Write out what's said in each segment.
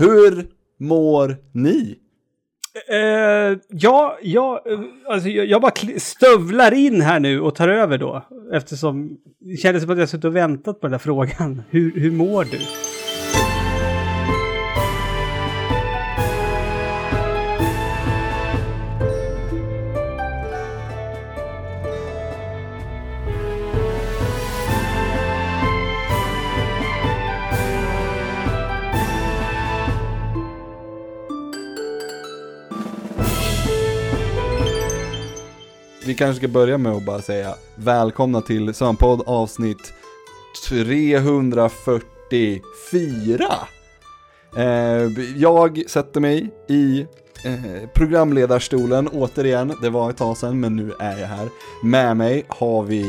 Hur mår ni? Uh, ja, ja eh, alltså jag, jag bara stövlar in här nu och tar över då. Eftersom det kändes som att jag suttit och väntat på den där frågan. Hur, hur mår du? Vi kanske ska börja med att bara säga välkomna till Sömnpodd avsnitt 344. Eh, jag sätter mig i eh, programledarstolen återigen, det var ett tag sedan men nu är jag här. Med mig har vi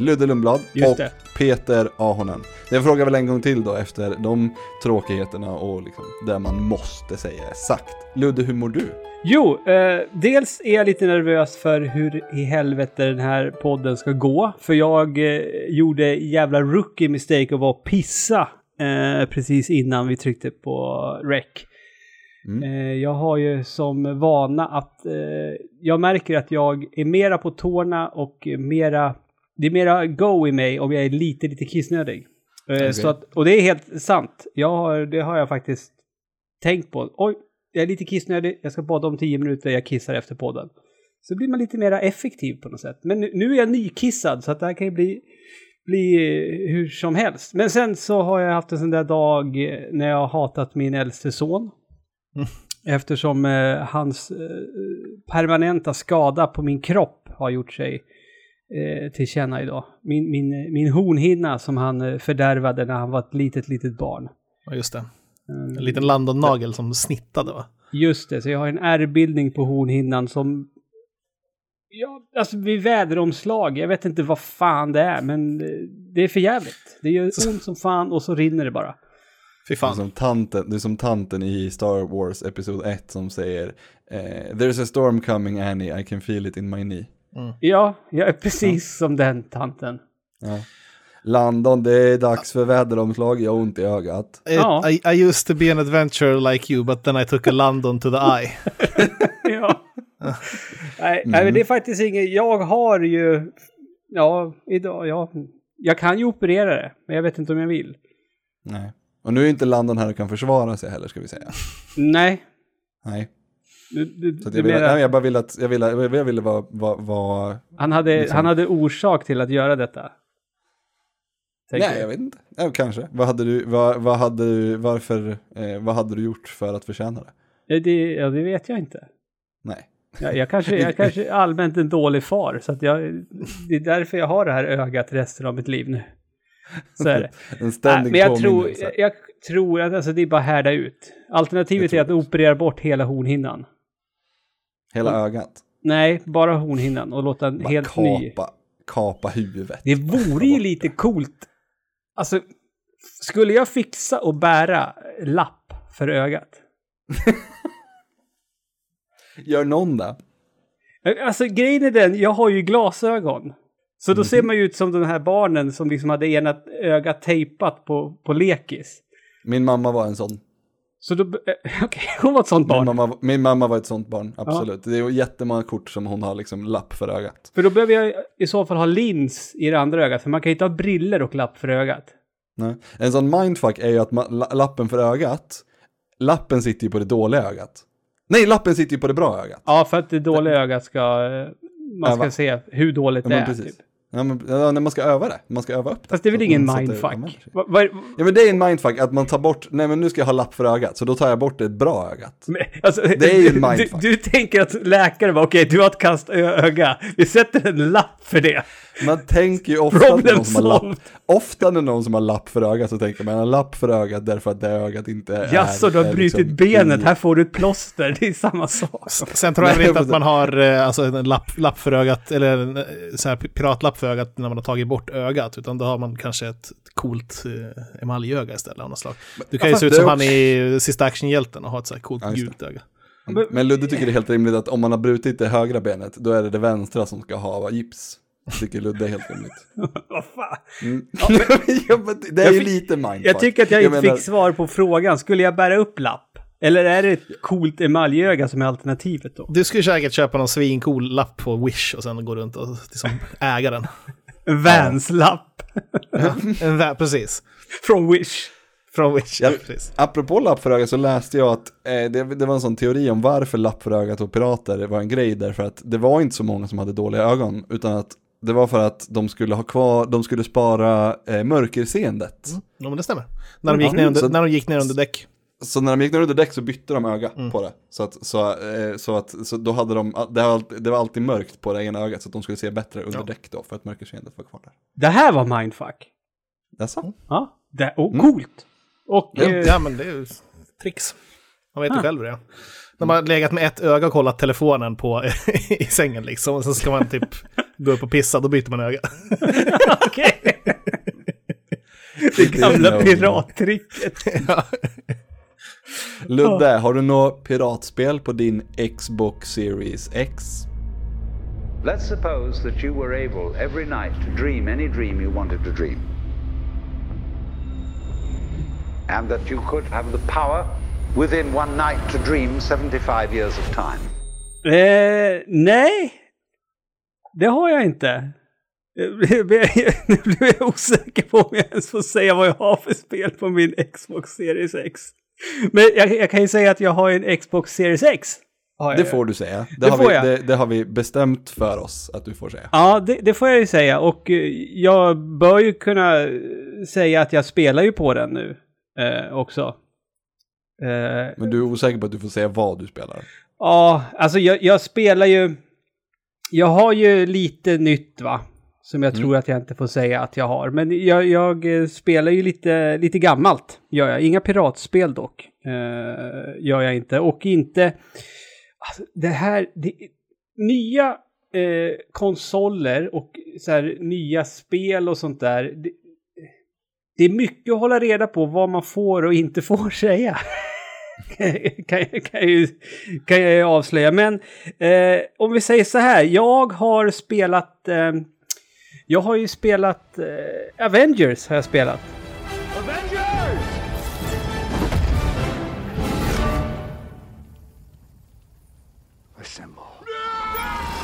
Ludde Lundblad och Peter Ahonen. Jag frågar väl en gång till då efter de tråkigheterna och liksom det man måste säga sagt. Ludde, hur mår du? Jo, eh, dels är jag lite nervös för hur i helvete den här podden ska gå. För jag eh, gjorde jävla rookie mistake och var pissa eh, precis innan vi tryckte på rec. Mm. Eh, jag har ju som vana att eh, jag märker att jag är mera på tårna och mera, det är mera go i mig om jag är lite, lite kissnödig. Eh, okay. Så att, och det är helt sant. Jag har, det har jag faktiskt tänkt på. Oj, jag är lite kissnödig, jag ska bada om tio minuter, jag kissar efter podden. Så blir man lite mer effektiv på något sätt. Men nu, nu är jag nykissad så att det här kan ju bli, bli hur som helst. Men sen så har jag haft en sån där dag när jag har hatat min äldste son. Mm. Eftersom eh, hans eh, permanenta skada på min kropp har gjort sig eh, till känna idag. Min, min, min hornhinna som han eh, fördärvade när han var ett litet, litet barn. Ja, just det. En liten Landon-nagel som snittade va? Just det, så jag har en ärrbildning på hornhinnan som... Ja, alltså vid väderomslag, jag vet inte vad fan det är, men det är för jävligt. Det gör ont som fan och så rinner det bara. Fy fan. Det är som tanten, är som tanten i Star Wars Episod 1 som säger eh, There's a storm coming Annie, I can feel it in my knee. Mm. Ja, jag är precis ja. som den tanten. Ja. Landon, det är dags för väderomslag, jag har ont i ögat. Ja. I, I used to be an adventurer like you, but then I took a London to the eye. ja. nej, mm. det är faktiskt inget, jag har ju, ja, idag, ja, jag kan ju operera det, men jag vet inte om jag vill. Nej, och nu är inte Landon här och kan försvara sig heller, ska vi säga. Nej. Nej. Du, du, så jag, ville, menar... nej, jag bara ville att, jag ville, jag ville vara... vara, vara han, hade, liksom... han hade orsak till att göra detta. Nej, jag vet inte. Ja, kanske. Vad hade du, vad, vad hade du, varför, eh, vad hade du gjort för att förtjäna det? Ja, det, ja, det vet jag inte. Nej. Jag, jag kanske, jag kanske är allmänt en dålig far, så jag, det är därför jag har det här ögat resten av mitt liv nu. Så är det. en ständig Nej, men jag tror, jag, jag, tror att alltså, det är bara härda ut. Alternativet är att operera bort hela hornhinnan. Hela och, ögat? Nej, bara hornhinnan och låta en helt kapa, ny... Kapa huvudet. Det vore ju lite coolt Alltså, skulle jag fixa och bära lapp för ögat? Gör någon det? Alltså grejen är den, jag har ju glasögon. Så då mm. ser man ju ut som de här barnen som liksom hade ena ögat tejpat på, på lekis. Min mamma var en sån. Så då, okej, okay, hon var ett sånt barn. Min mamma, min mamma var ett sånt barn, absolut. Ja. Det är jättemånga kort som hon har liksom lapp för ögat. För då behöver jag i så fall ha lins i det andra ögat, för man kan inte ha briller och lapp för ögat. Nej. En sån mindfuck är ju att man, lappen för ögat, lappen sitter ju på det dåliga ögat. Nej, lappen sitter ju på det bra ögat. Ja, för att det dåliga ögat ska, man ska ja, se hur dåligt ja, det är. Precis. Typ. Ja, men, ja, när man ska öva det, man ska öva upp det. Fast det är väl ingen mindfuck? Ja men det är en mindfuck, att man tar bort, nej men nu ska jag ha lapp för ögat, så då tar jag bort det bra ögat. Men, alltså, det är ju en mindfuck. Du, du tänker att läkaren bara, okej okay, du har ett kast öga, vi sätter en lapp för det. Man tänker ju ofta när, någon som har lapp, ofta när någon som har lapp för ögat så tänker man en lapp för ögat därför att det ögat inte är... Jaså, du har brutit liksom benet, här får du ett plåster, det är samma sak. Sen tror jag inte att man har eh, alltså, en lapp, lapp för ögat, eller en eh, så här piratlapp för ögat när man har tagit bort ögat, utan då har man kanske ett coolt eh, emaljöga istället av något slag. Du kan ju se ut som han i Sista Actionhjälten och ha ett så här coolt gult öga. Men Ludde tycker det är helt rimligt att om man har brutit det högra benet, då är det det vänstra som ska ha gips. Jag tycker Ludde är helt rimligt. Vad fan? Mm. Ja, men det är Jag ju lite mindfuck. Jag tycker att jag, inte menar- fick svar på frågan. Skulle jag bära upp lapp? Eller är det ett coolt emaljöga som är alternativet då? Du skulle säkert köpa någon svincool lapp på Wish och sen gå runt och liksom äga den. En Vans-lapp vä- precis. från Wish. Från Wish, Ja. ja. precis. Apropå lapp för ögat så läste jag att eh, det, det var en sån teori om varför lapp för ögat och pirater var en grej därför att det var inte så många som hade dåliga ögon utan att det var för att de skulle ha kvar, de skulle spara eh, mörkerseendet. Ja, men det stämmer. När de, gick Ja, ner under, när de gick ner under däck. Så när de gick ner under däck så bytte de öga Mm. på det. Så att, så, eh, så att, så då hade de, det var, alltid, det var alltid mörkt på det ena ögat så att de skulle se bättre under Ja. däck då för att mörkerseendet var kvar där. Det här var mindfuck. Jaså? Ja, det, och Mm. coolt. Och... Ja, eh, Ja, men det är ju tricks. Man vet ju Ah. själv det är. När man har legat med ett öga och kollat telefonen på i sängen liksom. Och så ska man typ gå upp och pissa, då byter man öga. Okej. Det gamla pirattricket. Ja. Ludde, har du något piratspel på din Xbox Series X? Let's suppose that you were able every night to dream any dream you wanted to dream. And that you could have the power within one night to dream 75 years of time. Eh, nej. Det har jag inte. Nu blir jag osäker på om jag ens får säga vad jag har för spel på min Xbox Series X. Men jag, jag kan ju säga att jag har en Xbox Series X. Det får du säga. Det, Det har får vi, jag. det, det har vi bestämt för oss att du får säga. Ja, det, det får jag ju säga. Och eh, jag bör ju kunna säga att jag spelar ju på den nu eh, också. Eh, Men du är osäker på att du får säga vad du spelar. Ja, alltså jag, jag spelar ju... Jag har ju lite nytt va? Som jag tror att jag inte får säga att jag har. Men jag, jag eh, spelar ju lite, lite gammalt. Gör jag. Inga piratspel dock. Eh, gör jag inte. Och inte... Alltså, det här... Det, nya eh, konsoler och så här, nya spel och sånt där. Det, det är mycket att hålla reda på vad man får och inte får säga. kan, kan, ju, kan jag ju avslöja. Men eh, om vi säger så här. Jag har spelat... Eh, jag har ju spelat... Eh, Avengers har jag spelat.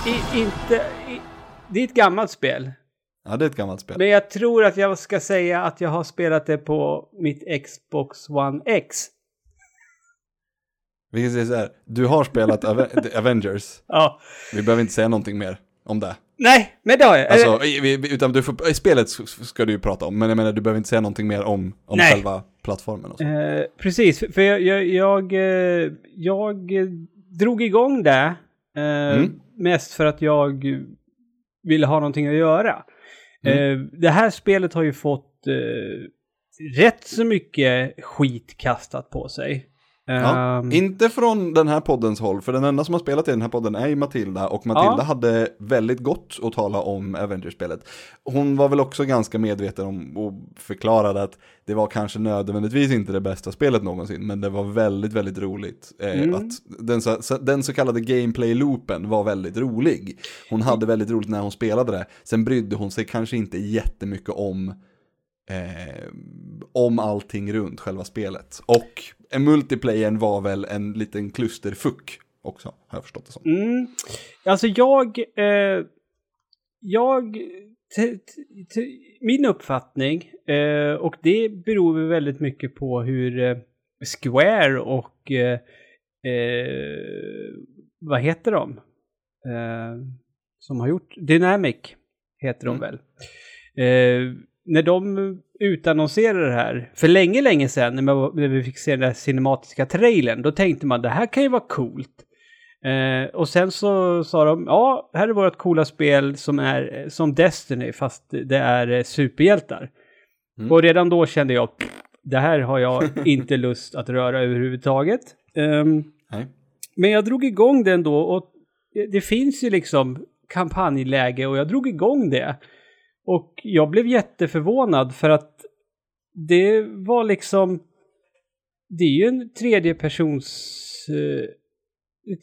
I, inte... I, det är ett gammalt spel. Ja, det är ett gammalt spel. Men jag tror att jag ska säga att jag har spelat det på mitt Xbox One X. Vi kan säga så här, du har spelat Ave- Avengers. Ja. Vi behöver inte säga någonting mer om det. Nej, men det har jag. Alltså, utan du får, i spelet ska du ju prata om, men jag menar du behöver inte säga någonting mer om, om Nej. själva plattformen och så. Eh, precis, för- för jag, jag, jag, eh, jag eh, drog igång det eh, Mm. mest för att jag ville ha någonting att göra. Mm. Eh, det här spelet har ju fått eh, rätt så mycket skit kastat på sig. Ja, Ehm, inte från den här poddens håll, för den enda som har spelat i den här podden är ju Matilda, och Matilda Ja. hade väldigt gott att tala om Avengers-spelet. Hon var väl också ganska medveten om och förklarade att det var kanske nödvändigtvis inte det bästa spelet någonsin, men det var väldigt, väldigt roligt. Eh, Mm. att den, så, så, den så kallade gameplay-loopen var väldigt rolig. Hon hade väldigt roligt när hon spelade det, sen brydde hon sig kanske inte jättemycket om eh, om allting runt själva spelet. Och en multiplayern var väl en liten klusterfuck också, har jag förstått det som. Mm. Alltså jag... Eh, jag... Min uppfattning, eh, och det beror väl väldigt mycket på hur eh, Square och... Eh, eh, vad heter de? Eh, som har gjort... Dynamic heter de Mm. väl. När de utannonserade det här, för länge, länge sedan, när vi fick se den där cinematiska trailern, då tänkte man det här kan ju vara coolt. Eh, och sen så sa de, ja, här är vårt coola spel som är som Destiny, fast det är eh, superhjältar. Mm. Och redan då kände jag, "Pff, det här har jag inte lust att röra överhuvudtaget. Nej. men jag drog igång den då och det- det finns ju liksom kampanjläge och jag drog igång det. Och jag blev jätteförvånad för att det var liksom... Det är ju en tredjepersons... Eh,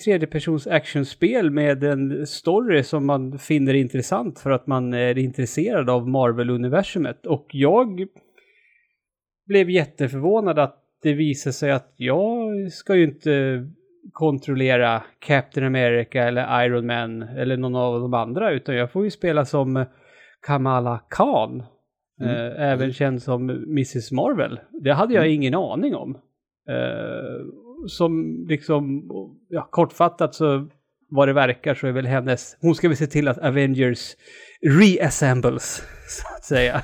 tredjepersons actionspel med en story som man finner intressant för att man är intresserad av Marvel-universumet. Och jag blev jätteförvånad att det visade sig att jag ska ju inte kontrollera Captain America eller Iron Man eller någon av de andra utan jag får ju spela som Kamala Khan. Mm. Eh, även känd som Mrs Marvel. Det hade jag ingen aning om. Eh, som liksom, ja, kortfattat så vad det verkar så är väl hennes, hon ska väl se till att Avengers reassembles, så att säga.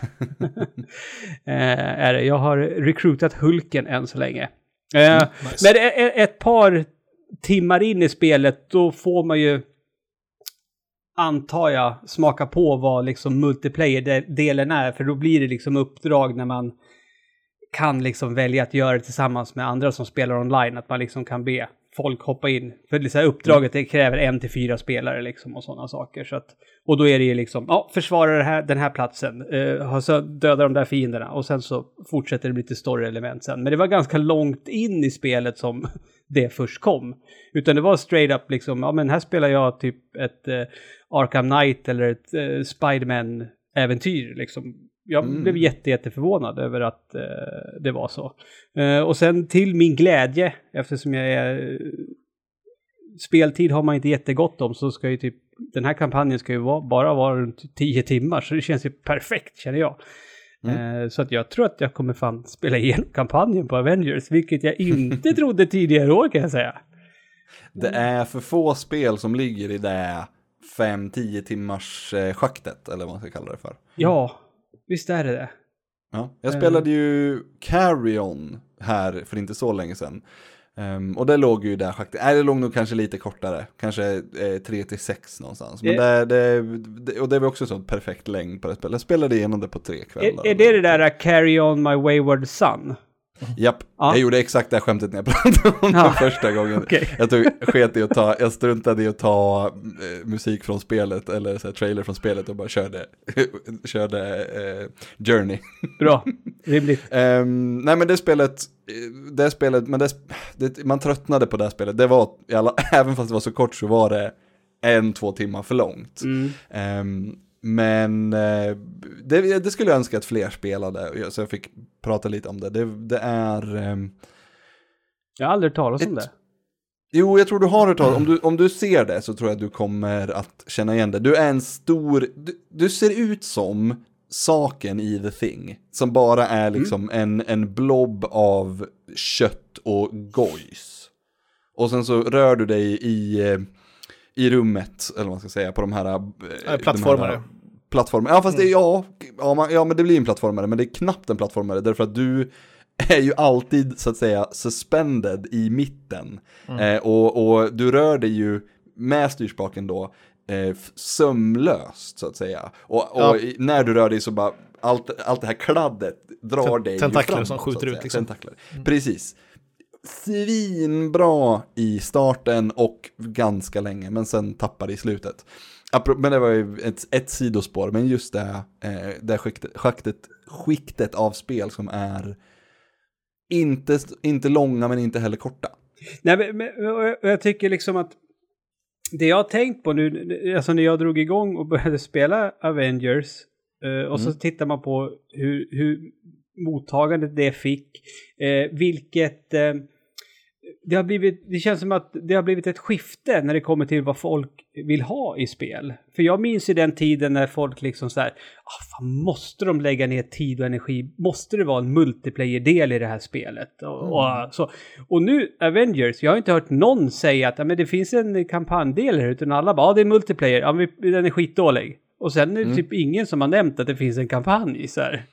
eh, är det. Jag har recruitat Hulken än så länge. Eh, nice. Men e- e- ett par timmar in i spelet, då får man ju, antar jag, smaka på vad liksom multiplayer-delen är. För då blir det liksom uppdrag när man kan liksom välja att göra det tillsammans med andra som spelar online. Att man liksom kan be folk hoppa in. För det så här, uppdraget det kräver en till fyra spelare liksom och sådana saker. Så att, och då är det ju liksom, ja, försvara det här, den här platsen, eh, så döda de där fienderna och sen så fortsätter det bli lite story-element sen. Men det var ganska långt in i spelet som det först kom. Utan det var straight up liksom, ja men här spelar jag typ ett eh, Arkham Knight eller ett eh, Spiderman-äventyr liksom. Jag Mm. blev jätte, jätteförvånad över att eh, det var så. Eh, och sen till min glädje, eftersom jag är... Speltid har man inte jättegott om, så ska ju typ... Den här kampanjen ska ju vara, bara vara runt 10 timmar, så det känns ju perfekt, känner jag. Eh, så att jag tror att jag kommer fan spela igenom kampanjen på Avengers, vilket jag inte trodde tidigare år kan jag säga. Det är för få spel som ligger i det 5-10 timmars eh, schaktet, eller vad man ska kalla det för. Ja, visst är det det. Ja, jag spelade ju Carry-On här för inte så länge sedan. Ehm, och det låg ju här schaktet, nej det låg nog kanske lite kortare, kanske eh, 3 till 6 någonstans. Men det, det, det, och det var också så perfekt längd på det spelet. Jag spelade igenom det på tre kvällar. Är, är det det där Carry On My Wayward Son? Japp, Ja. jag gjorde exakt det här skämtet när jag pratade om Ja. det första gången. Okej. Jag, tog, sket i att ta, jag struntade i att ta eh, musik från spelet eller så här, trailer från spelet och bara körde, körde eh, Journey. Bra, rimligt. Ehm, nej men det spelet, eh, det spelet, men det, det, man tröttnade på det spelet. Det var, alla, även fast det var så kort så var det en, två timmar för långt. Mm. Ehm, men eh, det, det skulle jag önska att fler spelade, så jag fick prata lite om det. Det, det är... ehm, Jag har aldrig talas om det. Jo, jag tror du har hört talas om du, om du ser det så tror jag att du kommer att känna igen det. Du är en stor, du, du ser ut som saken i The Thing. Som bara är liksom en, en blob av kött och gojs. Och sen så rör du dig i, eh, i rummet, eller vad man ska säga, på de här... eh, Ja, plattformare. Ja, fast det, ja, ja, man, ja, men det blir en plattformare, men det är knappt en plattformare, därför att du är ju alltid så att säga suspended i mitten. Eh, och, och du rör dig ju med styrspaken då eh, sömlöst så att säga. Och, och Ja. när du rör dig så bara, allt, allt det här kladdet drar Tent- dig tentakler framåt, som skjuter ut, liksom. Tentakler. Precis. Svinbra i starten och ganska länge, men sen tappar det i slutet. Men det var ju ett, ett sidospår, men just det, eh, det skiktet, skiktet, skiktet av spel som är inte, inte långa men inte heller korta. Nej, men, men jag- jag tycker liksom att det jag har tänkt på nu, alltså när jag drog igång och började spela Avengers eh, och så tittar man på hur, hur mottagandet det fick, eh, vilket eh, det har blivit, det känns som att det har blivit ett skifte när det kommer till vad folk vill ha i spel. För jag minns ju den tiden när folk liksom så här, ah, fan, måste de lägga ner tid och energi? Måste det vara en multiplayer-del i det här spelet? Och, och, så. och nu, Avengers, jag har inte hört någon säga att ja, men det finns en kampanjdel här, utan alla bara, ja det är multiplayer, ja men den är skitdålig. Och sen är det typ ingen som har nämnt att det finns en kampanj så här.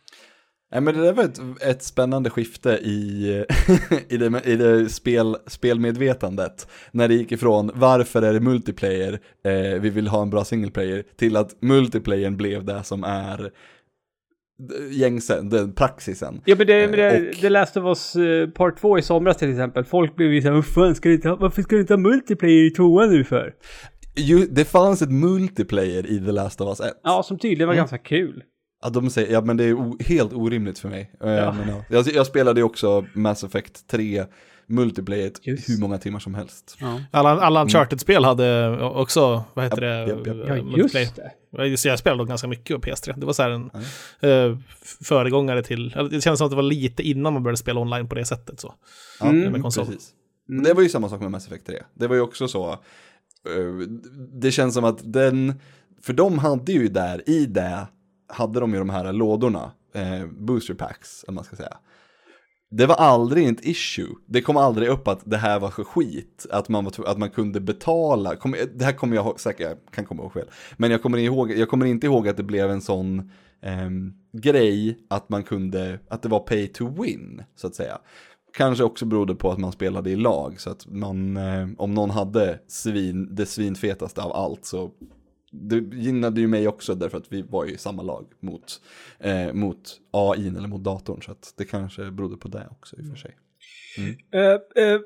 Nej men det där var ett, ett spännande skifte i, i det, i det spel, spelmedvetandet. När det gick ifrån varför är det multiplayer, eh, vi vill ha en bra single player, till att multiplayern blev det som är gängse, den praxisen. Ja men det, men det, Och- det Last of Us eh, Part 2 i somras till exempel. Folk blev ju såhär, "Vad fan ska du inte ha, varför ska du inte ha multiplayer i tvåan nu för? Ju, det fanns ett multiplayer i The Last of Us 1. Ja, som tydligen var ganska kul. Ja, de säger, ja men det är o, helt orimligt för mig. Eh, Ja. Men, ja. Jag, jag spelade ju också Mass Effect 3 multiplayer Just. hur många timmar som helst. Ja, Alla, alla Uncharted-spel hade också, vad heter Japp, det? japp. ja eh, just multiplayer. det. Jag- Så jag spelade ganska mycket på PS3. Det var så här en eh, föregångare till... Det känns som att det var lite innan man började spela online på det sättet. Så. Ja, Mm. med konsol. precis. Men Det var ju samma sak med Mass Effect 3. Det var ju också så, eh, det känns som att den, för de hade ju där, i det, hade de ju de här lådorna, eh, booster packs, om man ska säga. Det var aldrig ett issue. Det kom aldrig upp att det här var för skit. Att man, var, att man kunde betala. Kom, eh, det här kommer jag säkert, jag kan komma ihåg själv, Men jag kommer, ihåg, jag kommer inte ihåg att det blev en sån eh, grej att man kunde, att det var pay to win, så att säga. Kanske också berodde på att man spelade i lag, så att man, eh, om någon hade svin, det svinfetaste av allt så det gynnade ju mig också därför att vi var ju i samma lag mot, eh, mot AI eller mot datorn. Så att det kanske berodde på det också i och för sig. Mm. Eh, eh, uh, uh,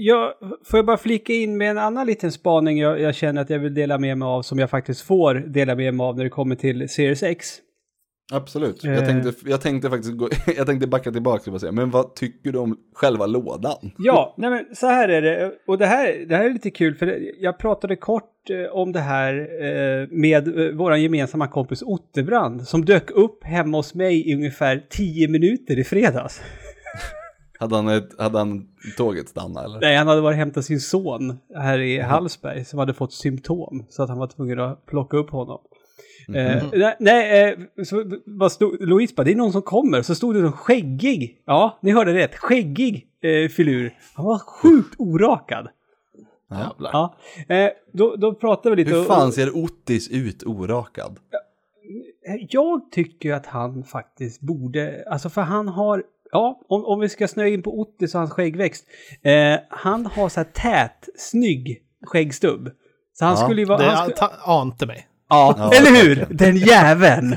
jag, får jag bara flika in med en annan liten spaning jag, jag känner att jag vill dela med mig av som jag faktiskt får dela med mig av när det kommer till Series X. Absolut. Eh. Jag, tänkte, jag tänkte faktiskt gå, jag tänkte backa tillbaka och säga, men vad tycker du om själva lådan? Ja, nej men så här är det. Och det här, det här är lite kul för jag pratade kort eh, om det här eh, med eh, vår gemensamma kompis Otterbrand som dök upp hemma hos mig i ungefär 10 minuter i fredags. Hade han, ett, hade han tåget stanna eller? Nej, han hade varit och hämtat sin son här i Hallsberg som hade fått symptom så att han var tvungen att plocka upp honom. Eh, nej, nej eh, så vad stod, Louise bara, det är någon som kommer. Så stod det någon skäggig, ja, ni hörde rätt, skäggig eh, filur. Han var sjukt orakad. Jävlar. Ja, eh, då, då pratade vi lite... Hur och- fan ser Ottis ut orakad? Jag tycker att han faktiskt borde, alltså för han har, ja, om, om vi ska snöa in på Ottis och hans skäggväxt. Eh, han har så här tät, snygg skäggstubb. Så han Ja, skulle ju vara... Det han skulle, ta, ante mig. Ja, Ja, eller hur? Den jäveln!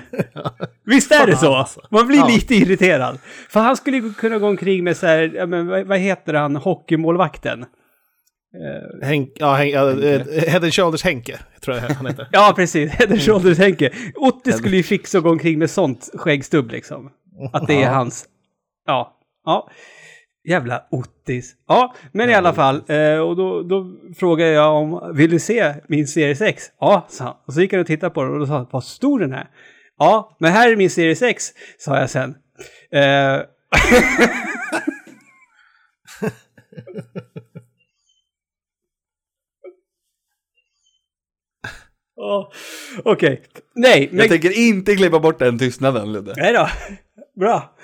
Visst är det så? alltså. Man blir Ja. lite irriterad. För han skulle kunna gå omkring med så här, men, vad, heter han, hockeymålvakten? Henk, ja, Henk, ja, eh, Head and Shoulders Henke, tror jag han heter. Ja, precis. Head and shoulders Henke. Otte skulle ju fixa att gå omkring med sånt skäggstubb liksom. Att det är hans... Ja. Ja. Jävla Ottis. Ja, men i alla fall. Eh, och då, då frågade jag om, vill du se min serie 6? Ja, sa han. Och så gick han och tittade på den och då sa han, vad stor den är. Ja, men här är min serie 6, sa jag sen. Eh, Åh, Okej. Nej, men... Jag tänker inte klippa bort den tystnaden Ludde. Nej då. Bra.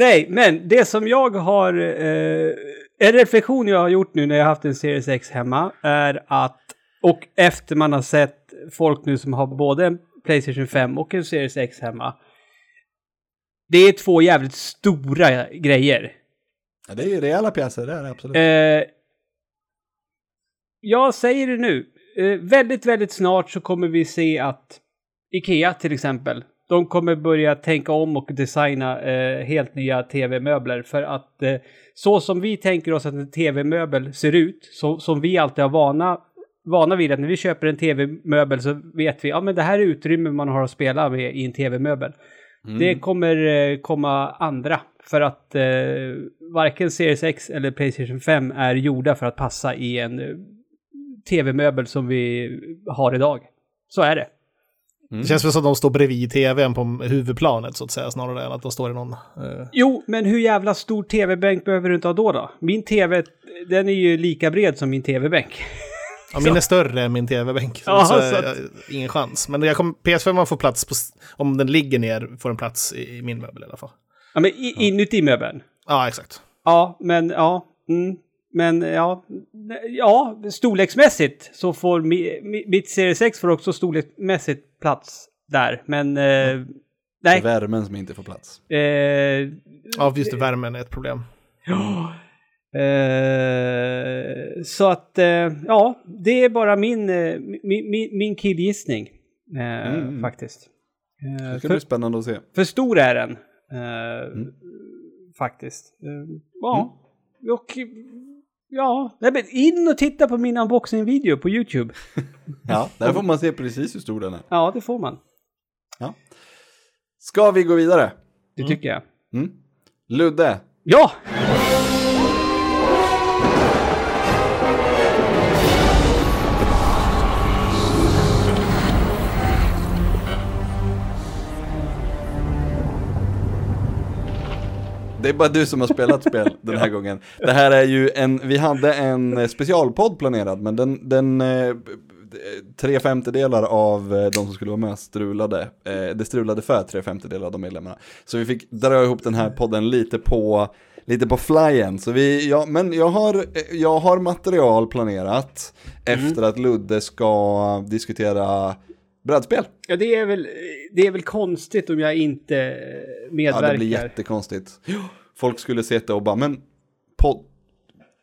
Nej, men det som jag har... Eh, en reflektion jag har gjort nu när jag haft en Series X hemma är att... Och efter man har sett folk nu som har både en Playstation 5 och en Series X hemma. Det är två jävligt stora grejer. Ja, det är ju rejäla pjäser, det är det absolut. Eh, jag säger det nu. Eh, väldigt, väldigt snart så kommer vi se att Ikea till exempel, de kommer börja tänka om och designa eh, helt nya tv-möbler. För att eh, så som vi tänker oss att en tv-möbel ser ut, så, som vi alltid har vana, vana vid att när vi köper en tv-möbel så vet vi, ja men det här är utrymme man har att spela med i en tv-möbel. Det kommer eh, komma andra. För att eh, varken Series X eller Playstation 5 är gjorda för att passa i en eh, tv-möbel som vi har idag. Så är det. Det känns väl som att de står bredvid tvn på huvudplanet så att säga, snarare än att de står i någon... Eh, Jo, men hur jävla stor tv-bänk behöver du inte ha då då? Min tv, den är ju lika bred som min tv-bänk. ja, min är större än min tv-bänk, så, så, så eh, ingen chans. Men jag kom, PS5 får plats, på, om den ligger ner får den plats i, i min möbel i alla fall. Ja, men i, inuti möbeln. Ja, exakt. Ja, men ja. Mm, men ja, ja, storleksmässigt så får mi, mi, mitt Series X får också storleksmässigt plats där. Men eh, Det är nej. värmen som inte får plats. Eh, Ja, just det, värmen är ett problem. Ja. Eh, så att, eh, ja, det är bara min, eh, min, min, min killgissning. Eh, Mm. Faktiskt. Eh, Det ska för, bli spännande att se. för stor är den. Eh, Faktiskt. Eh, ja. Och ja, nej, men in och titta på min unboxing-video på YouTube. Ja, där får man se precis hur stor den är. Ja, det får man. Ska vi gå vidare? Det tycker jag. Mm. Ludde, Ja! Är bara du som har spelat spel den här gången. Det här är ju en, vi hade en eh, specialpodd planerad, men den, den eh, tre femtedelar av eh, de som skulle vara med strulade. Det strulade för tre femtedelar av de medlemmarna. Så vi fick dra ihop den här podden lite på lite på flyen. Så vi, ja, men jag har, jag har material planerat efter att Ludde ska diskutera brädspel. Ja, det är väl, det är väl konstigt om jag inte eh, Ja, medverkar. det blir jättekonstigt. Folk skulle det och bara, men podd,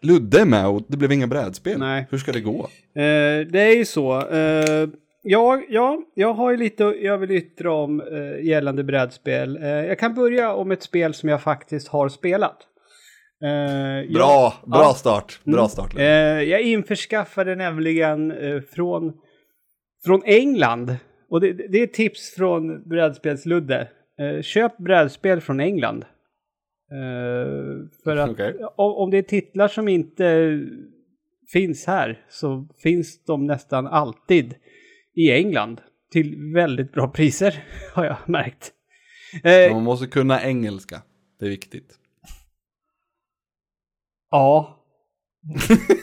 Ludde är med och det blev inga brädspel. Nej. Hur ska det gå? Eh, det är ju så. Eh, jag, ja, jag har ju lite jag vill yttra om eh, gällande brädspel. Eh, jag kan börja om ett spel som jag faktiskt har spelat. Eh, Bra, jag, bra ja. start. Bra Mm. start. Jag införskaffade nämligen från, från England. Och det, det är ett tips från brädspelsludde. Eh, köp brädspel från England. Eh, för att Okej. om, om det är titlar som inte finns här så finns de nästan alltid i England. Till väldigt bra priser har jag märkt. Eh, Man måste kunna engelska. Det är viktigt. ja,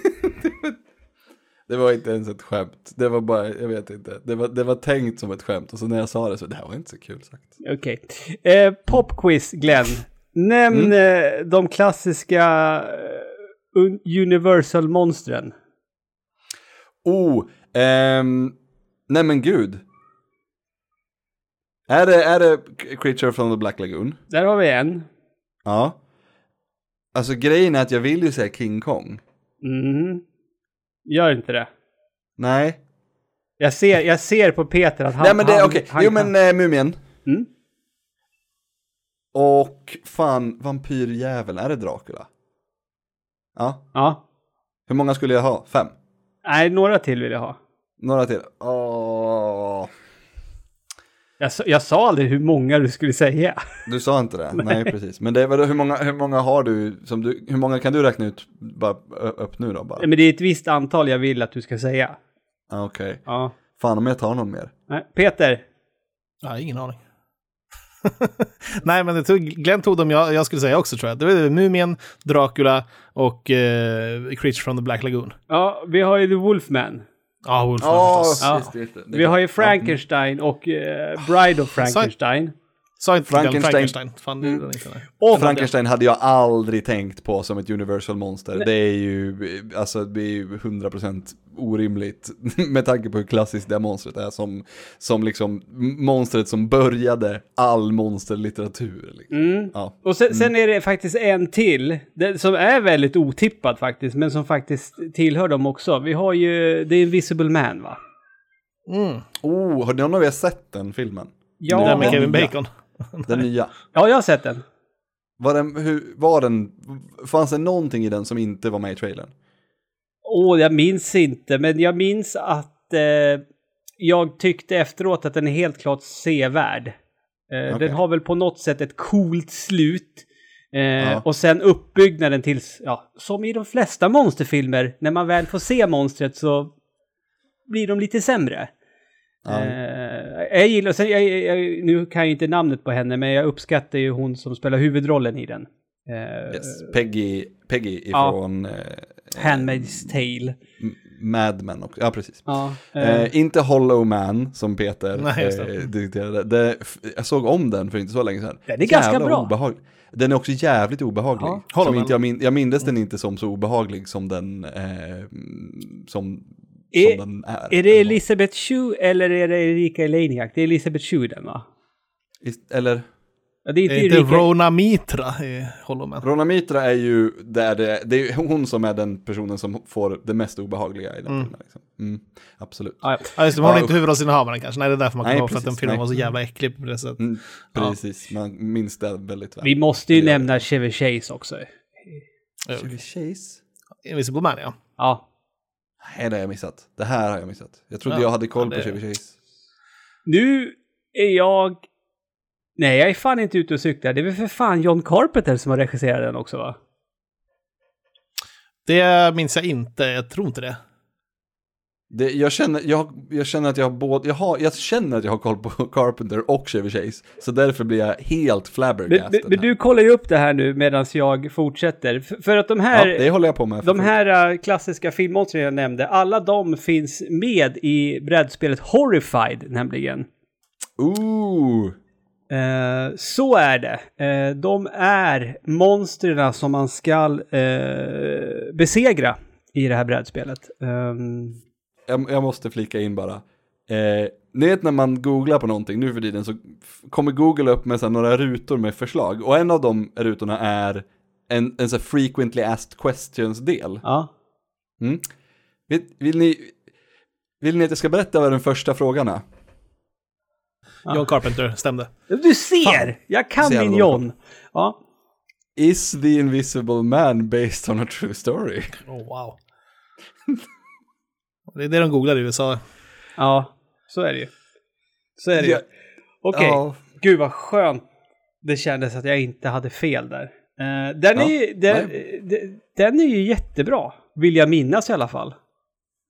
Det var inte ens ett skämt. Det var bara, jag vet inte. Det var, det var tänkt som ett skämt. Och så när jag sa det så, det här var inte så kul sagt. Okej. Eh, popquiz, Glenn. Nämn Mm. eh, de klassiska eh, un- Universal-monstren. Oh, ehm, nej men gud. Är det, är det Creature from the Black Lagoon? Där har vi en. Ja. Alltså grejen är att jag vill ju säga King Kong. Mhm. Gör inte det. Nej. Jag ser, jag ser på Peter att han... nej men det, okej. han Jo men äh, Mumien. Mm. Och fan, vampyrjäveln, är det Dracula? Ja. Ja. Hur många skulle jag ha? Fem? Nej, några till vill jag ha. Några till? Åh. Jag, sa- jag sa aldrig hur många du skulle säga. Du sa inte det? Nej, precis. Men det, är hur, många, hur många har du, som du, hur många kan du räkna ut bara upp nu då bara? Nej, Men det är ett visst antal jag vill att du ska säga. Ah, Okej. Ja. Fan om jag tar någon mer. Nej, Peter. Ja, ingen aning. Nej, men det tog, Glenn tog dem jag, jag skulle säga också tror jag. Det var Mumien, Dracula och eh, Creature from the Black Lagoon. Ja, vi har ju The Wolfman. Ja, Wolfman Ja, förstås. Ja. Vi har ju Frankenstein och eh, Bride of Frankenstein. Frankenstein. Frankenstein. Fan, det är den inte. nej. Och Frankenstein hade jag aldrig tänkt på som ett universal monster. Det är ju, alltså det är ju 100% orimligt med tanke på hur klassiskt det monstret är som, som liksom monstret som började all monsterlitteratur. Liksom. Mm. Ja. Och sen, sen är det faktiskt en till, det, som är väldigt otippad faktiskt, men som faktiskt tillhör dem också. Vi har ju The Invisible Man va? Mm. Oh, har någon av er sett den filmen? Ja, Det där med Kevin. Bacon. Den nya. ja jag har sett den. Var den, hur, var den, fanns det någonting i den som inte var med i trailern? Åh, jag minns inte, men jag minns att eh, jag tyckte efteråt att den är helt klart sevärd. Eh, Okej. Den har väl på något sätt ett coolt slut. Eh, Ja. Och sen uppbyggnaden tills, ja, som i de flesta monsterfilmer, när man väl får se monstret så blir de lite sämre. Ja. Eh, jag gillar, sen, jag, jag, nu kan jag inte namnet på henne, men jag uppskattar ju hon som spelar huvudrollen i den. Eh, Yes. Peggy, Peggy Ja. ifrån eh, Handmaid's Tale. Mad Men också. Ja, precis. Ja, eh, Eh, inte Hollow Man som Peter Nej, eh, diskuterade. Det, jag såg om den för inte så länge sedan. Den är ganska Jävla bra. Obehaglig. Den är också jävligt obehaglig. Ja. Inte jag, min, jag mindes den inte som så obehaglig som den, som, Är- som den är. Är det Elisabeth Shue eller är det Erika Eleniak? Det är Elisabeth Shue den va? Eller, Ja, det är Det inte är inte Erika... Rona Mitra i Hollow Man. Rona Mitra är ju där det, det är hon som är den personen som får det mest obehagliga i den filmen. Liksom. Mm, absolut. Ja, Ja, just det, hon är Ja, inte huvudrollsinnehavaren kanske. Nej, det är därför man kommer ihåg för att den precis, filmen nej. var så jävla äcklig på det sättet. Mm, precis, man minns det väldigt väl. vi måste ju Det nämna Chevy Chase också. Chevy Chase? Invisible Man, ja. Ja. Nej, det har jag missat. Det här har jag missat. Jag trodde Ja, jag hade koll ja, på det- Chevy Chase. Nu är jag... Nej, jag är fan inte ute och cyklar. Det är väl för fan John Carpenter som har regisserat den också va? Det minns jag inte. Jag tror inte det. Det, jag, känner, jag, jag känner att jag har både, jag, har, jag känner att jag har koll på Carpenter och Chevy Chase. Så därför blir jag helt Men, flabbergasted. men, men du kollar ju upp det här nu medan jag fortsätter. För, för att de här, ja, det håller jag på med. de här äh, klassiska filmmonstren jag nämnde, alla de finns med i brädspelet Horrified nämligen. Ooh! Eh, så är det. Eh, de är monstren som man ska eh, besegra i det här brädspelet. Ehm, Jag, jag måste flika in bara. Eh, ni vet när man googlar på någonting nu för tiden så kommer Google upp med så här, några rutor med förslag. Och en av de rutorna är en, en så här frequently asked questions-del. ja. Mm. Vill, vill, ni, vill ni att jag ska berätta vad den första frågan är? John Carpenter, stämde. Du ser! Jag kan min John. Ja. Is the invisible man based on a true story? Oh, wow. det är det de googlar i USA. ja, så är det ju. Så är det ju. Ja, Okej, ja. gud vad skönt det kändes att jag inte hade fel där. Eh, den, Ja, är ju, den, den, den är ju jättebra, vill jag minnas i alla fall.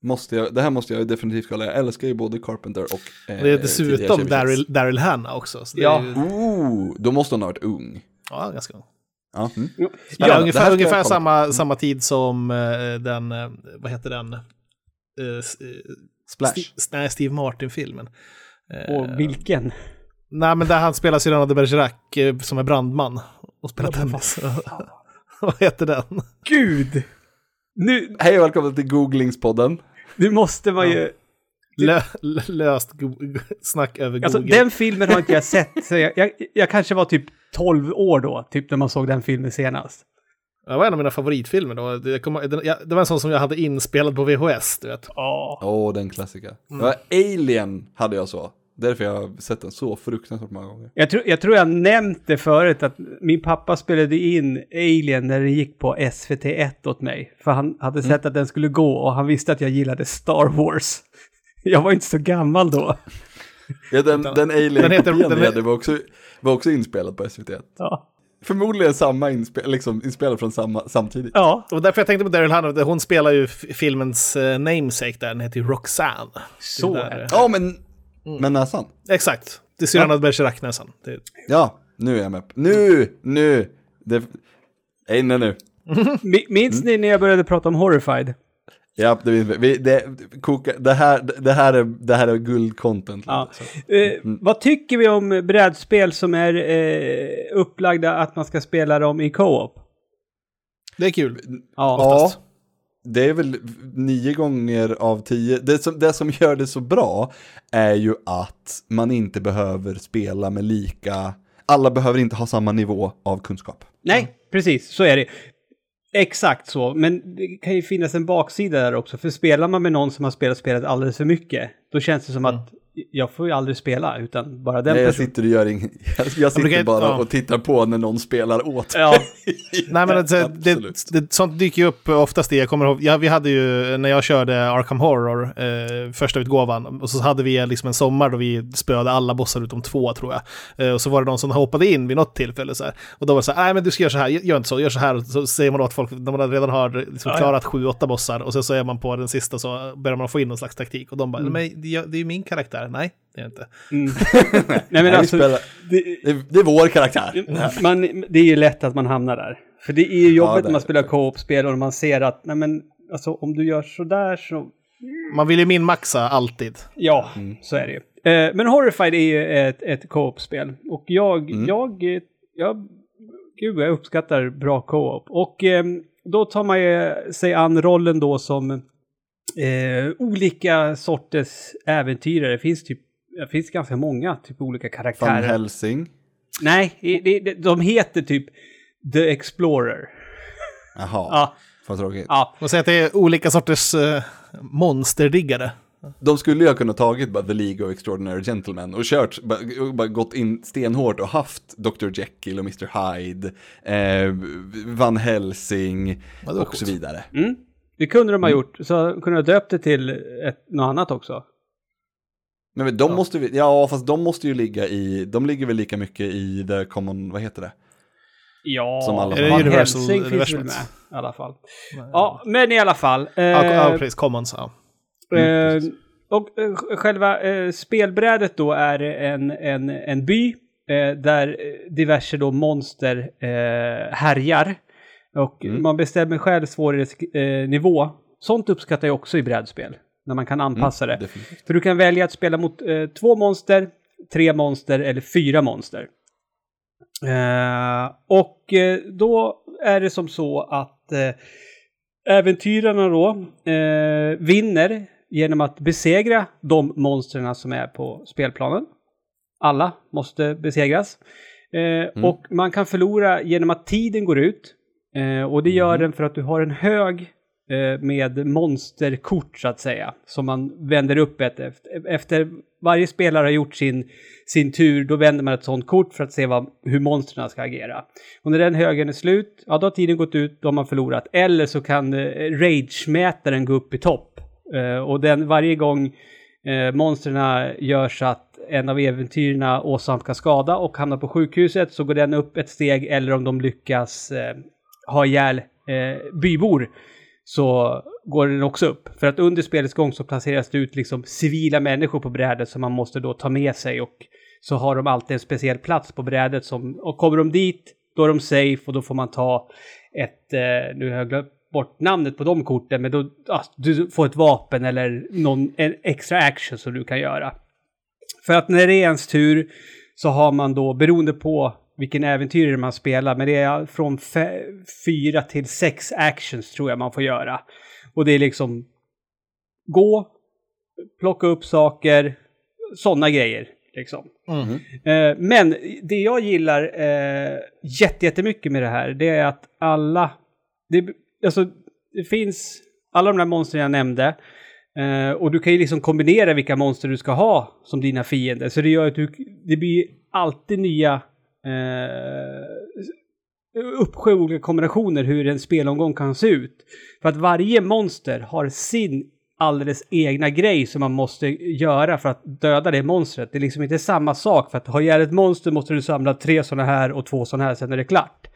Måste jag, det här måste jag ju definitivt kolla. Jag älskar ju både Carpenter och... Eh, Det är dessutom. Daryl, Daryl Hannah också. Ja. ju, Ooh, då måste hon ha varit ung. ja, ganska Ja, mm. Ja, ungefär ungefär samma, samma tid som eh, den, eh, vad heter den? Eh, eh, Splash. Sti- nej, Steve Martin-filmen. Eh, Och vilken? Nej, men där han spelar Cyrano de Bergerac eh, som är brandman och spelar tennis. vad heter den? Gud! Nu, Hej och välkommen till Googlingspodden. nu måste man ju... Lö, lö- löst snack över Alltså Google. den filmen har inte jag sett. Så jag, jag, jag kanske var typ 12 år då, typ när man såg den filmen senast. Det var en av mina favoritfilmer då. Det, kom, det var en sån som jag hade inspelad på VHS, du vet. Ja. Åh, den klassiker. Ja, Alien hade jag så. Därför jag har sett den så fruktansvärt många gånger. Jag, tror, jag tror jag nämnt det förut att min pappa spelade in Alien när den gick på SVT1 åt mig. För han hade sett att den skulle gå och han visste att jag gillade Star Wars. Jag var inte så gammal då. Ja, den, den alien Den heter- den den hade var, också, var också inspelad på SVT1. Ja. Förmodligen samma inspel, liksom inspelad från samma, samtidigt. Ja, Och därför jag tänkte på Daryl Hannah, hon spelar ju filmens eh, namesake där, den heter ju Roxanne. så är där, det. Ja, men, men nästan. Exakt, det är Cyrano de Bergerac nästan. Det, Ja, nu är jag med. Nu, nu. Det, nej, nej, nu. Mi- Minns ni när jag började prata om Horrified? Ja, det, vi, det, koka, det, här, det, här är, det här är guldcontent. Ja. Eh, vad tycker vi om brädspel som är eh, upplagda att man ska spela dem i co-op? det är kul. Ja. Ja, det är väl nio gånger av tio. Det som, det som gör det så bra är ju att man inte behöver spela med lika, alla behöver inte ha samma nivå av kunskap. Nej, precis, så är det. Exakt så, men det kan ju finnas en baksida där också. För spelar man med någon som har spelat spelet alldeles för mycket, då känns det som att jag får ju aldrig spela, utan bara den Nej, jag personen. sitter och gör ing, jag, jag sitter kan- bara ja. och tittar på när någon spelar åt. Ja, Nej, men alltså, det, det, sånt dyker ju upp oftast i, jag kommer ihåg, ja, vi hade ju, när jag körde Arkham Horror, eh, första utgåvan, och så hade vi liksom en sommar då vi spöade alla bossar utom två tror jag. Eh, och så var det någon som hoppade in vid något tillfälle så här. Och då var det så här, nej men du ska göra så här, gör inte så, gör så här. Och så säger man då att folk, när man redan har liksom Ja, ja. klarat sju, åtta bossar, och sen så är man på den sista så börjar man få in någon slags taktik. Och de bara, men det är det är ju min karaktär. Nej, det är inte. mm. Nej men alltså, spelar, det, det, är- det är vår karaktär. man, det är ju lätt att man hamnar där. För det är ju jobbigt det när man spelar co-op-spel och man ser att, nej men, alltså om du gör sådär så, Man vill ju minmaxa alltid. ja, så är det ju. Eh, men Horrified är ju ett, ett co-op-spel. Och jag, jag, eh, jag, gud jag uppskattar bra co-op. Och eh, då tar man ju sig an rollen då som eh, olika sorters äventyrare. Det finns typ, det finns ganska många typ olika Van karaktärer. Helsing. Nej, det, det, de heter typ The Explorer. Jaha, Ja, vad tråkigt. ja. Man säger att det är olika sorters uh, monsterdiggare. De skulle ju ha kunnat tagit bara The League of Extraordinary Gentlemen och kört, bara, och bara gått in stenhårt och haft Dr. Jekyll och Mr. Hyde, eh, Van Helsing och så vidare. Mm. Det kunde de ha gjort. Så kunde de ha döpt det till ett, något annat också. Men men de måste vi, ja fast de måste ju ligga i, de ligger väl lika mycket i the common, vad heter det? Ja, Som alla Är det Universal Helsing finns väl med i alla fall. Ja, men i alla fall. Eh, Ja, ja, precis. Commons, ja. Eh, och eh, själva eh, spelbrädet då är en, en, en by eh, där diverse då monster eh, härjar. Och Mm. man bestämmer själv svårighetsnivå. Sånt uppskattar jag också i brädspel. När man kan anpassa det. Definitivt. För du kan välja att spela mot eh, två monster, tre monster eller fyra monster. Eh, och eh, då är det som så att eh, äventyrarna då eh, vinner genom att besegra de monstren som är på spelplanen. Alla måste besegras. Eh, Och man kan förlora genom att tiden går ut. Eh, och det gör den för att du har en hög eh, med monsterkort så att säga. Som man vänder upp ett efter. Efter varje spelare har gjort sin, sin tur, då vänder man ett sånt kort för att se vad, hur monstren ska agera. Och när den högen är slut, ja då har tiden gått ut, då har man förlorat. Eller så kan eh, rage-mätaren gå upp i topp. Eh, och den varje gång eh, monstren gör så att en av äventyrerna åsamkar skada och hamnar på sjukhuset så går den upp ett steg eller om de lyckas eh, ha ihjäl eh, bybor så går den också upp. För att under spelets gång så placeras det ut liksom civila människor på brädet som man måste då ta med sig och så har de alltid en speciell plats på brädet som, och kommer de dit då är de safe och då får man ta ett, eh, nu har jag glömt bort namnet på de korten, men då, ja, du får ett vapen eller någon en extra action som du kan göra. För att när det är ens tur så har man då, beroende på vilken äventyrare man spelar, men det är från fyra till sex actions tror jag man får göra. Och det är liksom gå, plocka upp saker, sådana grejer. Liksom. Eh, men det jag gillar eh, jätte- jättemycket med det här, det är att alla... Det, alltså, det finns alla de där monstren jag nämnde. Eh, och du kan ju liksom kombinera vilka monster du ska ha som dina fiender. Så det gör att du, det blir alltid nya eh, uppsjö olika kombinationer hur en spelomgång kan se ut. För att varje monster har sin alldeles egna grej som man måste göra för att döda det monstret. Det är liksom inte samma sak. För att ha ihjäl ett monster måste du samla tre sådana här och två sådana här, sen är det klart.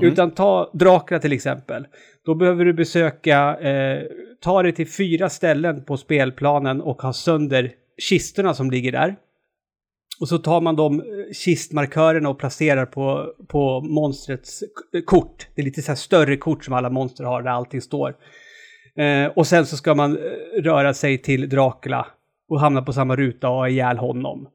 Utan ta Dracula till exempel. Då behöver du besöka, eh, ta dig till fyra ställen på spelplanen och ha sönder kistorna som ligger där. Och så tar man de eh, kistmarkörerna och placerar på, på monstrets kort. Det är lite så här större kort som alla monster har där allting står. Eh, och sen så ska man eh, röra sig till Dracula och hamna på samma ruta och ha ihjäl honom.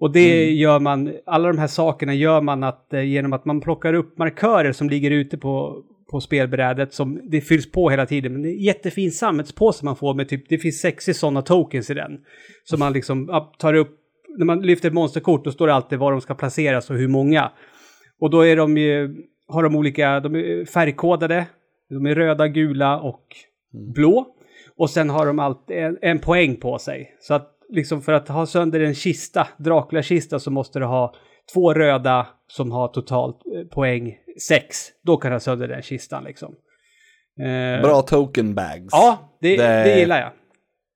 Och det gör man, alla de här sakerna gör man att, eh, genom att man plockar upp markörer som ligger ute på, på spelbrädet som det fylls på hela tiden. Men det är en jättefin sammetspåse man får med typ, det finns 60 sådana tokens i den. Så man liksom tar upp, när man lyfter ett monsterkort då står det alltid var de ska placeras och hur många. Och då är de ju, har de olika, de är färgkodade, de är röda, gula och blå. Och sen har de alltid en, en poäng på sig. Så att liksom för att ha sönder en kista, Dracula-kista, så måste du ha två röda som har totalt eh, poäng 6. Då kan du ha sönder den kistan liksom. Eh, Bra token bags. Ja, det, Det- det... gillar jag.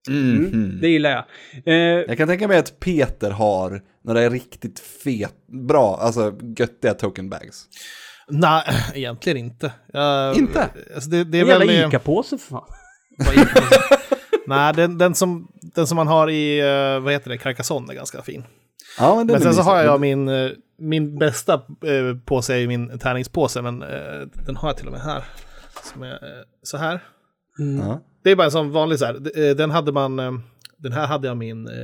Mhm. Mm, det gillar jag. Eh, Jag kan tänka mig att Peter har några riktigt fet, bra, alltså göttiga token bags. Nej, egentligen inte. Jag- Inte? Alltså det, det är en väl... jävla ICA-påse för fan. Nej, den, den, som, den som man har i, eh, vad heter det, Carcassonne är ganska fin. Ja, men, Men är sen så har jag min, eh, min bästa eh, påse i min tärningspåse, men eh, den har jag till och med här. Som är eh, så här. Ja. Det är bara en sån vanlig så här, eh, den hade man, eh, den här hade jag min eh,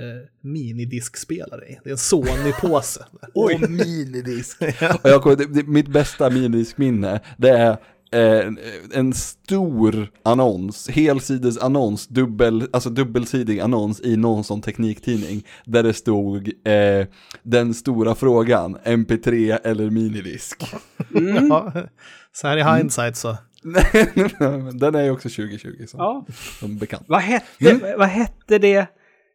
minidiskspelare i. Det är en Sony-påse. Oj, minidisk. Och jag kommer, det, det, mitt bästa minidiskminne, det är eh, en stor annons, helsides annons, dubbel, alltså dubbelsidig annons i någon sån tekniktidning, där det stod eh, den stora frågan, MP3 eller minidisk. ja, så här i hindsight så. den är ju också 2020 som, Ja. som bekant. Vad hette, vad hette det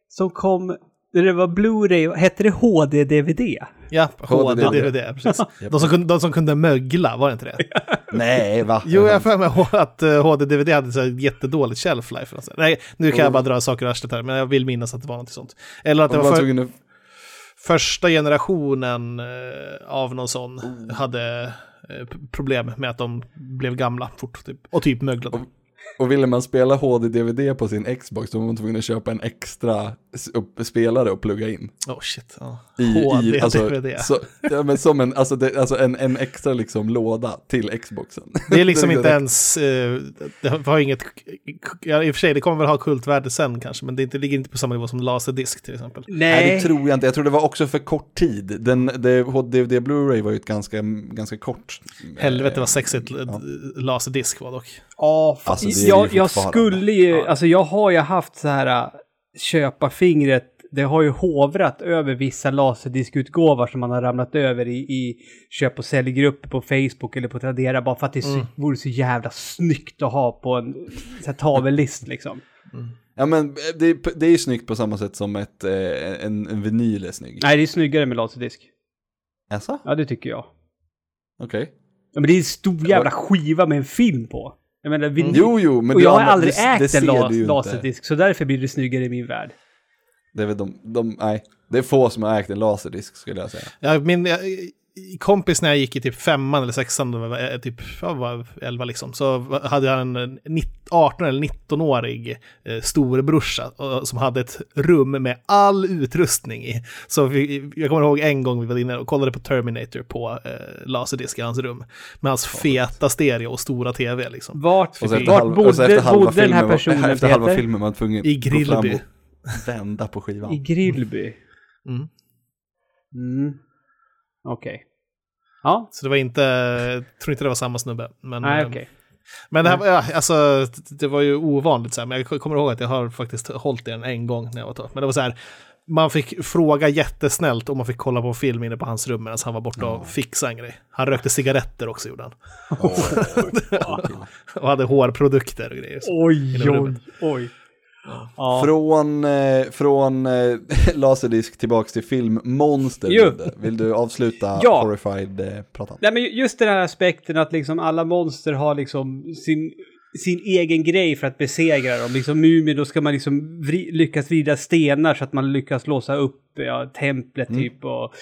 som kom när det var Blu-ray? Hette det HD-DVD? Ja, HD. HD-DVD, precis. De som, kunde, de som kunde mögla, var det inte det? Nej, va? Jo, jag för mig att HD-DVD hade så jättedåligt shelf life. Alltså. Nej, nu kan jag bara dra saker ur arslet här, men jag vill minnas att det var något sånt. Eller att det var var för, första generationen eh, av någon sån Oh. hade eh, Eh, problem med att de blev gamla fort typ, och typ möglade. Och ville man spela HD-DVD på sin Xbox då var man tvungen att köpa en extra spelare och plugga in. Oh shit. Ja. I, HD, i, alltså, DVD. så, ja, men som en, alltså, det, alltså en, en extra liksom låda till Xboxen. Det är liksom Det är inte ens, eh, det har inget, ja, i och för sig det kommer väl ha kultvärde sen kanske, men det inte, ligger inte på samma nivå som laserdisk till exempel. Nej, Nej, det tror jag inte. Jag tror det var också för kort tid. Den, det, HD Blu-ray var ju ett ganska, ganska kort. Helvete vad sexigt ja. laserdisk var dock. Ja, Alltså, det är jag, jag skulle ju, alltså jag har ju haft så här äh, köparfingret, det har ju hovrat över vissa laserdiskutgåvor som man har ramlat över i, i köp och säljgrupper på Facebook eller på Tradera bara för att det så, Mm. vore så jävla snyggt att ha på en tavellist liksom. Ja men det, är- det är ju snyggt på samma sätt som ett, eh, en, en vinyl är snygg. Nej, det är snyggare med laserdisk. Alltså? Ja, det tycker jag. Okej. Ja, men det är en stor jävla skiva med en film på. Jag menar, vin- Jo, jo, men och jag har aldrig det- ägt det en ser la- du ju inte. laserdisk, så därför blir det snyggare i min värld. Det är väl de, de, nej, det är få som har ägt en laserdisk skulle jag säga. Ja, min jag, kompis när jag gick i typ femman eller sexan, då var typ jag var 11 liksom, så hade jag en eh, 19 18 eller 19-årig eh, storebrorsa som hade ett rum med all utrustning i. Så vi, jag kommer ihåg en gång vi var inne och kollade på Terminator på eh, laserdisk i hans rum. Med hans feta stereo och stora tv liksom. Vart, Och så efter, vart halv, och så bodde, efter halva bodde den här filmen var- personen, efter halva Peter? filmen var man tvungen I Grillby. vända på skivan. I Grillby? Mm. Mm. Okej. Ja, Så det var inte, jag tror inte det var samma snubbe. Men, nej eh, okej. Men det här var, ja, alltså, det var ju ovanligt så här, men jag kommer ihåg att jag har faktiskt hållit i den en gång när jag var 12. Men det var så här, man fick fråga jättesnällt om man fick kolla på film inne på hans rum medan han var borta och fixade en grej. Han rökte cigaretter också gjorde han. och hade hårprodukter och grejer. Så. Oj, oj, oj. Ja. Från, eh, från eh, laserdisk tillbaks till film Monster. Jo. Vill du avsluta Ja. Horrified-pratan? Nej, men just den här aspekten att liksom alla monster har liksom sin, sin egen grej för att besegra dem. Liksom Mumin, då ska man liksom vri, lyckas vrida stenar så att man lyckas låsa upp ja, templet typ. Och,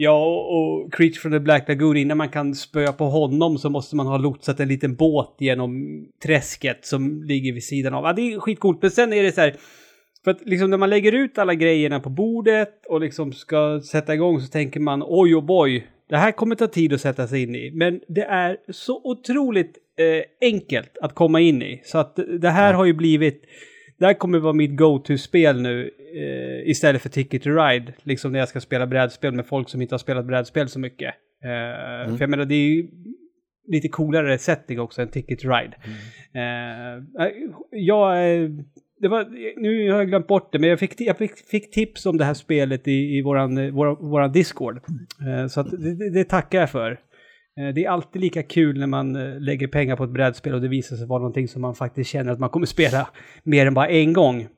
ja, och, Creature from the Black Lagoon, innan man kan spöa på honom så måste man ha lotsat en liten båt genom träsket som ligger vid sidan av. Ja, det är skitcoolt, men sen är det så här... För att liksom när man lägger ut alla grejerna på bordet och liksom ska sätta igång så tänker man oj och boy, det här kommer ta tid att sätta sig in i. Men det är så otroligt eh, enkelt att komma in i. Så att det här har ju blivit, det här kommer vara mitt go-to-spel nu eh, istället för Ticket to Ride. Liksom när jag ska spela brädspel med folk som inte har spelat brädspel så mycket. Eh, För jag menar det är ju lite coolare setting också än Ticket to Ride. Eh, jag, eh, det var, nu har jag glömt bort det, men jag fick, jag fick, fick tips om det här spelet i, i våran, eh, våran, våran Discord. Eh, så att det, det tackar jag för. Eh, det är alltid lika kul när man eh, lägger pengar på ett brädspel och det visar sig vara någonting som man faktiskt känner att man kommer spela mer än bara en gång.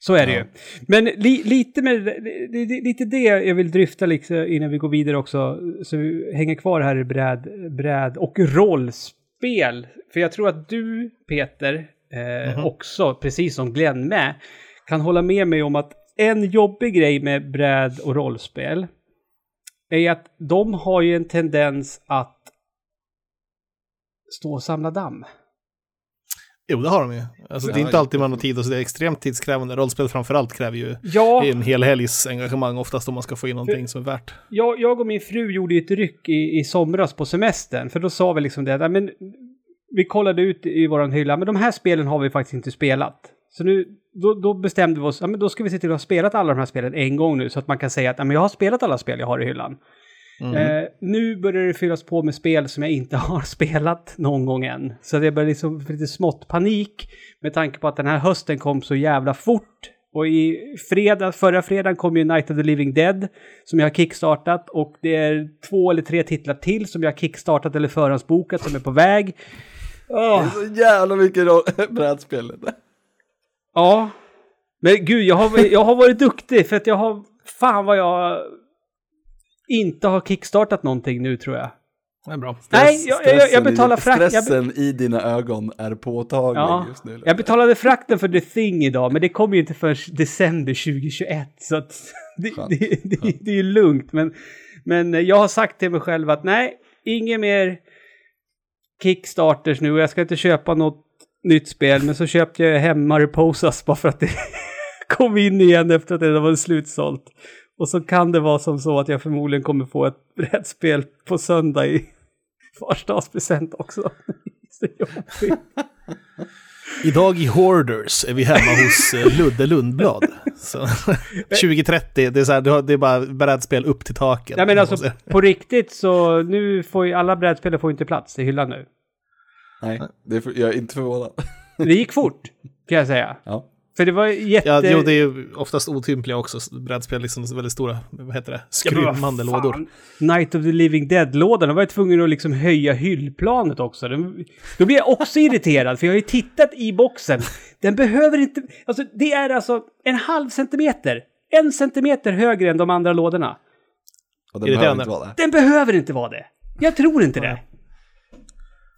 Så är det ju. Men li, lite med det, det, lite det jag vill dryfta liksom innan vi går vidare också, så vi hänger kvar här i bräd, bräd och rollspel. För jag tror att du, Peter, eh, också, precis som Glenn med, kan hålla med mig om att en jobbig grej med bräd och rollspel är att de har ju en tendens att stå och samla damm. Jo, det har de ju. Alltså, det är inte alltid man har tid och så det är extremt tidskrävande. Rollspel framförallt kräver ju Ja, en hel helgs engagemang oftast om man ska få in någonting som är värt. jag, jag och min fru gjorde ju ett ryck i, i somras på semestern. För då sa vi liksom det, "Nej, men vi kollade ut i våran hylla, men de här spelen har vi faktiskt inte spelat. Så nu, då, då bestämde vi oss, ja, men då ska vi se till att ha spelat alla de här spelen en gång nu, så att man kan säga att ja, men jag har spelat alla spel jag har i hyllan. Eh, nu börjar det fyllas på med spel som jag inte har spelat någon gång än. Så det börjar liksom lite smått panik med tanke på att den här hösten kom så jävla fort. Och i fredag, förra fredagen kom ju Night of the Living Dead som jag har kickstartat och det är två eller tre titlar till som jag har kickstartat eller förhandsbokat som är på väg. Åh, Det är så jävla mycket brädspel. Ja. Men gud, jag har, jag har varit duktig för att jag har... Fan vad jag inte har kickstartat någonting nu tror jag. Det är bra. Nej, jag, jag, jag betalar i, frakt. Stressen i dina ögon är påtaglig Ja, just nu. jag betalade frakten för The Thing idag, men det kommer ju inte förrän december 2021. Så att det, det, det, det är ju lugnt. Men, men jag har sagt till mig själv att nej, inget mer Kickstarters nu och jag ska inte köpa något nytt spel, men så köpte jag hem Mariposas bara för att det kom in igen efter att det var slutsålt. Och så kan det vara som så att jag förmodligen kommer få ett brädspel på söndag i farsdagspresent också. Idag i Hoarders är vi hemma hos eh, Ludde Lundblad. Så, 2030, det är, så här, det är bara brädspel upp till taket. Nej men alltså på riktigt så nu får ju alla brädspel får inte plats i hyllan nu. Nej, det är för, jag är inte förvånad. Det gick fort, kan jag säga. Ja. För det var jätte... Ja, jo, det är ju oftast otympliga också. Brädspel, liksom väldigt stora, vad heter det, Ja, skrymmande fan. lådor. Night of the Living Dead-lådan, då var jag tvungen att liksom höja hyllplanet också. Den, då blir jag också irriterad, för jag har ju tittat i boxen. Den behöver inte... Alltså, det är alltså en halv centimeter. En centimeter högre än de andra lådorna. Och det behöver inte vara det. Den behöver inte vara det. Jag tror inte det.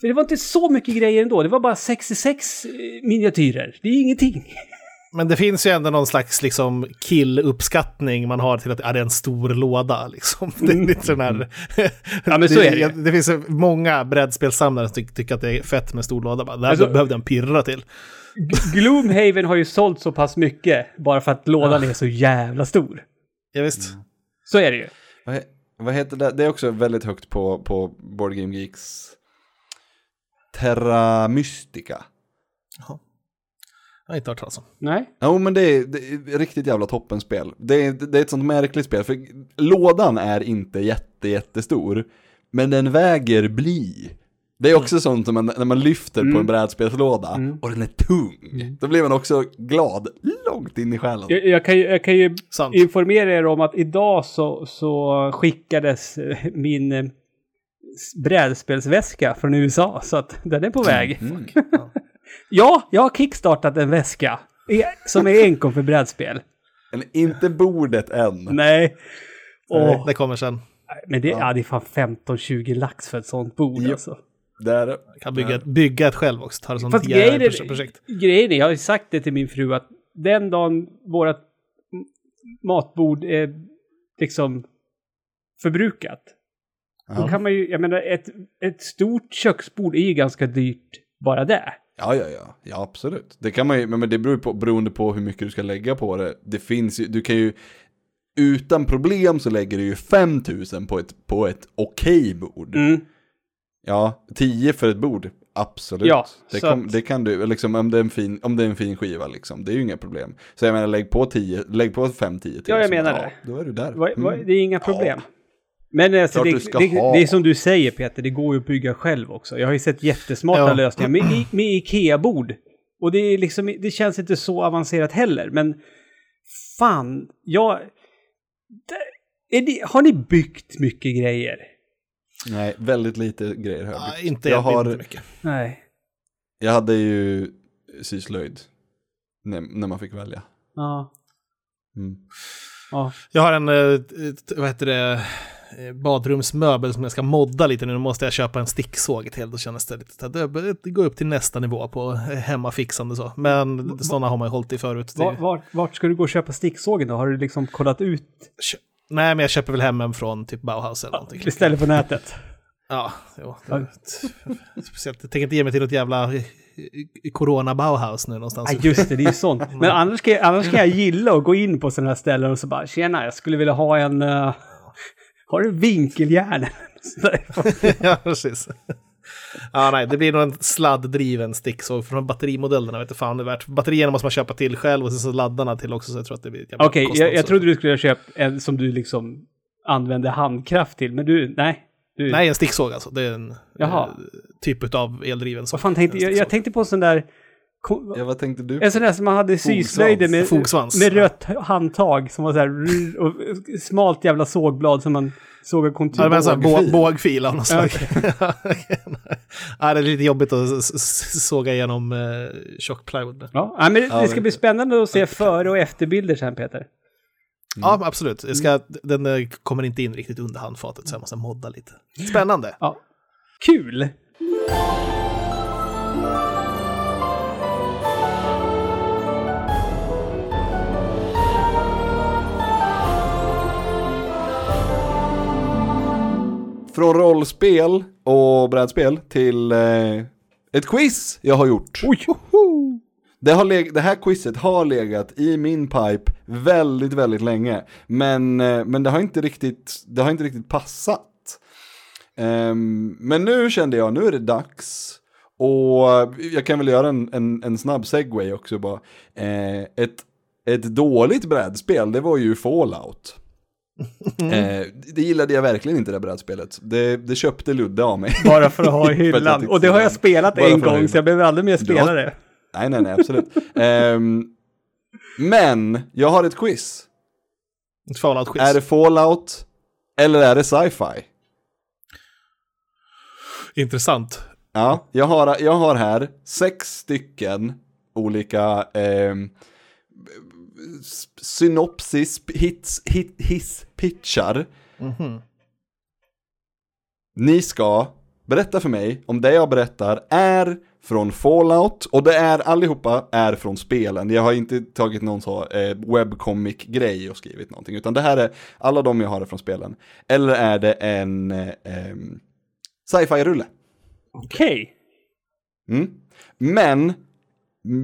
För det var inte så mycket grejer ändå. Det var bara 66 eh, miniatyrer. Det är ingenting. Men det finns ju ändå någon slags liksom, kill-uppskattning man har till att ja, det är en stor låda. Liksom. Det är lite sån här... Ja, men så är det ju. det finns många brädspelssamlare som ty tycker att det är fett med stor låda. Bara, Det här Alltså- behövde en pirra till. Gloomhaven har ju sålt så pass mycket bara för att lådan är så jävla stor. Ja, visst. Så är det ju. Vad, he- vad heter det? Det är också väldigt högt på, på Board Game Geeks. Terra Mystica. Jag har inte hört talas om. Nej. Jo men det är, det är riktigt jävla toppenspel. Det är, det är ett sånt märkligt spel, för lådan är inte jätte, jättestor, men den väger bly. Det är också sånt som man, när man lyfter på en brädspelslåda och den är tung, då blir man också glad långt in i själen. Jag, jag, kan, ju- jag kan ju Sant. informera er om att idag så, så skickades min brädspelsväska från USA. Så att den är på väg. Ja, jag har kickstartat en väska. Som är enkom för brädspel. Men inte bordet än. Nej. Åh, Det kommer sen. men det, ja. det är fan 15-20 lax för ett sånt bord Jo. alltså. Där. Kan bygga, ett- bygga ett själv också. Ta det som Fast grejen är, projekt. grejen är, jag har ju sagt det till min fru att den dagen vårat matbord är liksom förbrukat. Då Ja. kan man ju, jag menar ett, ett stort köksbord är ju ganska dyrt bara det. Ja, ja, ja, ja, absolut. Det kan man ju, men det beror på, beroende på hur mycket du ska lägga på det. Det finns ju, du kan ju, utan problem så lägger du ju 5000 på ett, på ett okej bord. Mm. Ja, 10 för ett bord, absolut. Ja, det, kan, att- det kan du, liksom om det, är en fin, om det är en fin skiva liksom, det är ju inga problem. Så jag menar, lägg på 10, lägg på 5-10 till. Ja, jag menar det. Ja, då är du där. Mm. det är inga problem. Men alltså, det, det, det är som du säger Peter, det går ju att bygga själv också. Jag har ju sett jättesmarta Ja. lösningar med, med Ikea-bord. Och det, är liksom, det känns inte så avancerat heller, men fan, jag... Har ni byggt mycket grejer? Nej, väldigt lite grejer har jag Ja, byggt. inte, jag, har, inte mycket. Nej. jag hade ju syslöjd. När, när man fick välja. Ja. Mm. Ja. Jag har en, eh, vad heter det, badrumsmöbel som jag ska modda lite nu. Nu måste jag köpa en sticksåg till. Då känns det lite, det, går upp till nästa nivå på eh, hemmafixande så. Men sådana har man ju hållit i förut. Det- Var, var, vart ska du gå och köpa sticksågen då? Har du liksom kollat ut? Nej, men jag köper väl hem en från typ Bauhaus eller någonting. Istället på nätet? Ja, jo. Det, speciellt, jag tänker inte ge mig till något jävla eh, corona Bauhaus nu någonstans. Ja, just det, det är ju sånt. Men annars kan, jag, annars kan jag gilla att gå in på sådana här ställen och så bara tjena, jag skulle vilja ha en... Uh, har du vinkeljärn? Ja, precis. Ja, nej, det blir nog en sladddriven sticksåg från batterimodellerna. Vet du fan det är värt. Batterierna måste man köpa till själv och sen så laddarna till också. Så jag tror att det blir Okej, kostnad, jag, jag trodde du skulle ha köpt en som du liksom använde handkraft till, men du, nej. Du, Nej, en sticksåg alltså. Det är en Jaha. eh, typ av eldriven såg. Vad fan tänkte jag? Jag tänkte på en sån där... Ja, vad tänkte du? En sån där som man hade i syslöjden med, Fogsvans. med rött handtag som var så här och smalt jävla sågblad som man sågar kontur. Ja, det var en Bågfil. bå- bågfil av något Ja, slag. ja, det är lite jobbigt att såga igenom eh, tjock plywood. Ja, men det, det ska bli spännande att se före och efterbilder sen Peter. Ja, absolut. Jag ska, den eh, kommer inte in riktigt under handfatet så jag måste modda lite. Spännande. Ja. Kul! Från rollspel och brädspel till eh, ett quiz jag har gjort. Oj! Det, har det här quizet har legat i min pipe väldigt, väldigt länge. Men, eh, men det, har inte riktigt, det har inte riktigt passat. Ehm, men nu kände jag, nu är det dags. Och jag kan väl göra en, en, en snabb segway också bara. Eh, ett, ett dåligt brädspel, det var ju Fallout. Eh, det gillade jag verkligen inte det brädspelet. Det, det köpte Ludde av mig. Bara för att ha i hyllan. Och det har jag spelat en gång, så jag behöver aldrig mer spela det. Nej, nej, nej, absolut. Ehm, men jag har ett quiz. Ett Fallout-quiz. Är det Fallout eller är det sci-fi? Intressant. Ja, jag har, jag har här sex stycken olika s- synopsis, hits, hit, hiss, pitchar. Ni ska berätta för mig om det jag berättar är från Fallout och det är allihopa är från spelen. Jag har inte tagit någon så eh, webcomic-grej och skrivit någonting utan det här är alla de jag har är från spelen. Eller är det en eh, sci-fi-rulle? Okej. Mm. Men mm,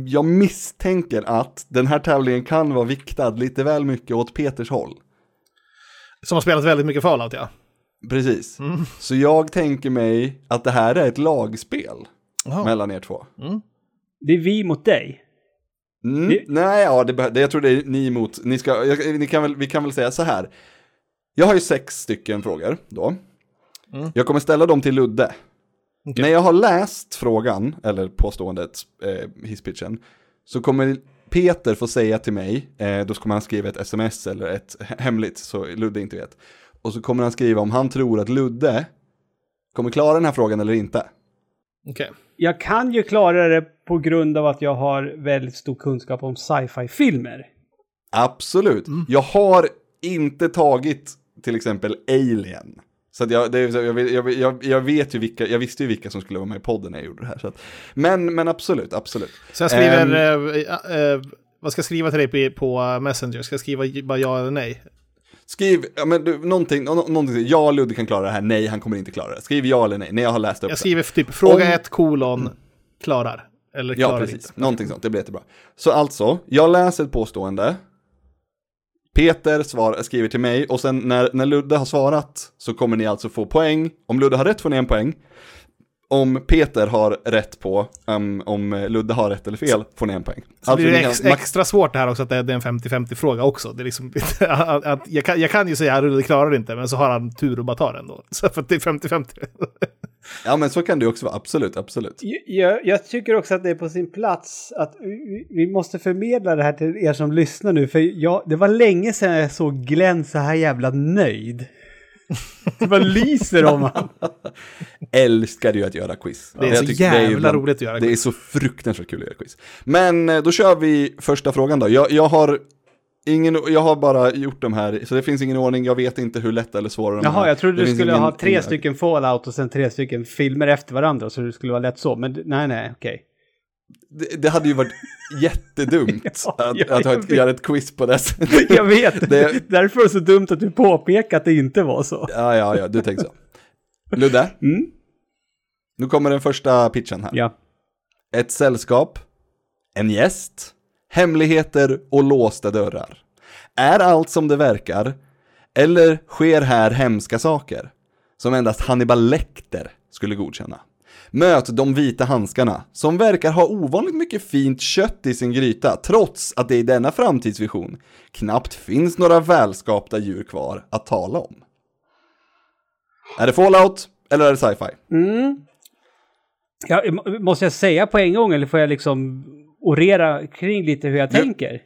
jag misstänker att den här tävlingen kan vara viktad lite väl mycket åt Peters håll. Som har spelat väldigt mycket Fallout, ja. Precis. Så jag tänker mig att det här är ett lagspel Jaha. mellan er två. Det är vi mot dig. Mm. Det- Nej, ja, det, det, jag tror det är ni mot, ni ska, jag, ni kan väl, vi kan väl säga så här. Jag har ju sex stycken frågor då. Jag kommer ställa dem till Ludde. När jag har läst frågan, eller påståendet, eh, hisspitchen, så kommer Peter få säga till mig, eh, då kommer han skriva ett sms eller ett he- hemligt, så Ludde inte vet. Och så kommer han skriva om han tror att Ludde kommer klara den här frågan eller inte. Okej. Jag kan ju klara det på grund av att jag har väldigt stor kunskap om sci-fi-filmer. Absolut. Jag har inte tagit till exempel Alien. Så jag, det, jag, jag, jag, jag vet ju vilka, jag visste ju vilka som skulle vara med i podden när jag gjorde det här. Så att, men, men absolut, absolut. Så jag skriver... Ehm, eh, eh, vad ska jag skriva till dig på, på Messenger? Ska jag skriva bara ja eller nej? Skriv, ja, men du, någonting, nå- någonting, ja Ludde kan klara det här, nej han kommer inte klara det. Skriv ja eller nej, när jag har läst upp Jag skriver typ fråga Om- ett kolon klarar. Eller Ja, klarar precis. inte. Någonting sånt, det blir jättebra. Så alltså, jag läser ett påstående. Peter svar, skriver till mig och sen när, när Ludde har svarat så kommer ni alltså få poäng. Om Ludde har rätt får ni en poäng. Om Peter har rätt på, um, om Ludde har rätt eller fel, får ni en poäng. Så blir ni det ex, extra svårt det här också att det är en 50-50 fråga också. Det är liksom, att, att, jag, kan, jag kan ju säga att Rulle klarar det inte, men så har han tur och bara tar den då. Så för att det är 50-50. Ja men så kan det också vara, absolut, absolut. Jag, jag tycker också att det är på sin plats att vi, vi måste förmedla det här till er som lyssnar nu. För jag, det var länge sedan jag såg Glenn så här jävla nöjd. Det bara lyser om han. Älskar ju att göra quiz. Det är så tycker- är ju jävla roligt att göra Det är quiz. så fruktansvärt kul att göra quiz. Men eh, då kör vi första frågan då. Jag, jag har ingen, jag har bara gjort de här, så det finns ingen ordning, jag vet inte hur lätta eller svåra de är. Jaha, jag trodde Det du skulle ingen- ha tre ingen- stycken Fallout och sen tre stycken filmer efter varandra så det skulle vara lätt så. Men nej, nej, okej. Det, det hade ju varit jättedumt Ja, att, att ha ett, göra ett quiz på det. Jag vet, Det- därför är det så dumt att du påpekar att det inte var så. Ja, ja, ja, du tänkte så. Ludde, Mm. nu kommer den första pitchen här. Ja. Ett sällskap, en gäst, hemligheter och låsta dörrar. Är allt som det verkar? Eller sker här hemska saker? Som endast Hannibal Lecter skulle godkänna. Möt de vita handskarna, som verkar ha ovanligt mycket fint kött i sin gryta, trots att det i denna framtidsvision knappt finns några välskapta djur kvar att tala om. Är det Fallout, eller är det sci-fi? Mm. Ja, måste jag säga på en gång eller får jag liksom orera kring lite hur jag tänker?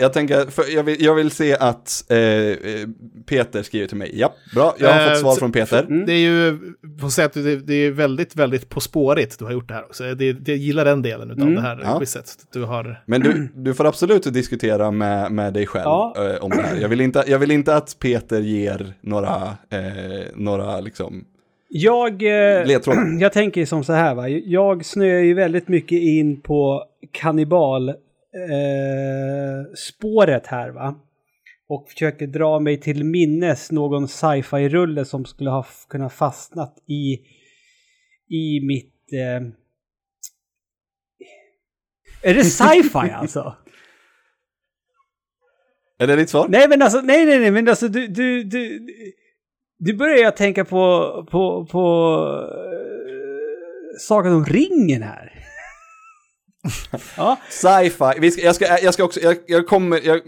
Jag tänker, för jag, vill, jag vill se att eh, eh, Peter skriver till mig. Ja, bra, jag har Eh, fått svar så- från Peter. Det är ju, får säga att det, det är väldigt, väldigt på spårigt du har gjort det här också. Det, det, jag gillar den delen av det här Ja. quizet. Du har... Men du, du får absolut diskutera med, med dig själv Ja. eh, om det här. Jag vill, inte, jag vill inte att Peter ger några, eh, några liksom, Jag, eh, ledtrådar. jag tänker som så här va. Jag snöar ju väldigt mycket in på kannibal eh, här va. Och försöker dra mig till minnes någon sci-fi-rulle som skulle ha kunnat fastnat i, i mitt, eh, Är det sci-fi alltså? Är det ditt svar? Nej men alltså, nej nej nej men alltså du, du, du, du börjar jag tänka på, på, på uh, Sagan om ringen här. ja, Sci-fi, jag, ska, jag ska också, jag, jag kommer, jag,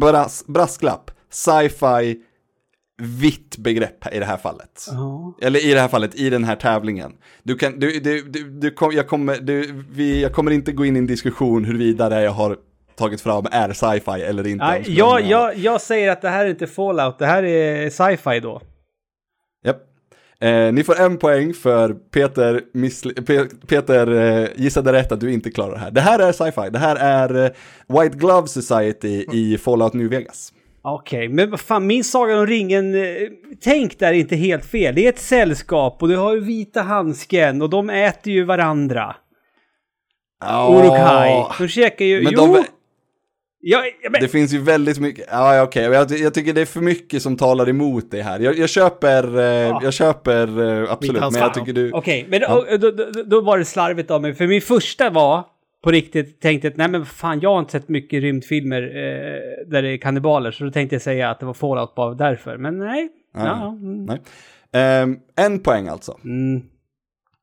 bras, brasklapp, sci-fi, vitt begrepp i det här fallet. ja. Eller i det här fallet, i den här tävlingen. Du kan, du, du, du, du kom, jag, kommer, du, vi, jag kommer inte gå in i en diskussion huruvida det jag har tagit fram är sci-fi eller inte. Nej, men, jag, eh, jag, jag säger att det här är inte Fallout, det här är sci-fi då. Japp. Eh, ni får en poäng för Peter, Pe- Peter eh, gissade rätt att du inte klarar det här. Det här är sci-fi, det här är eh, White Glove Society i Fallout New Vegas. Okej, men vad fan, min Sagan om ringen, eh, tänk där är inte helt fel. Det är ett sällskap och du har ju vita handsken och de äter ju varandra. Urukai. De käkar ju... Men jo! de, ja, ja, men, det finns ju väldigt mycket, ja ja, okej, jag, jag tycker det är för mycket som talar emot det här. Jag, jag köper, eh, jag köper eh, absolut, men jag tycker du... Okej, men Ja. då, då, då, var det slarvigt av mig. För min första var på riktigt tänkte att nej men fan jag har inte sett mycket rymdfilmer eh, där det är kannibaler. Så då tänkte jag säga att det var Fallout bara därför. Men nej. Nej. Ja, mm. Nej. Ehm, en poäng alltså. Mm.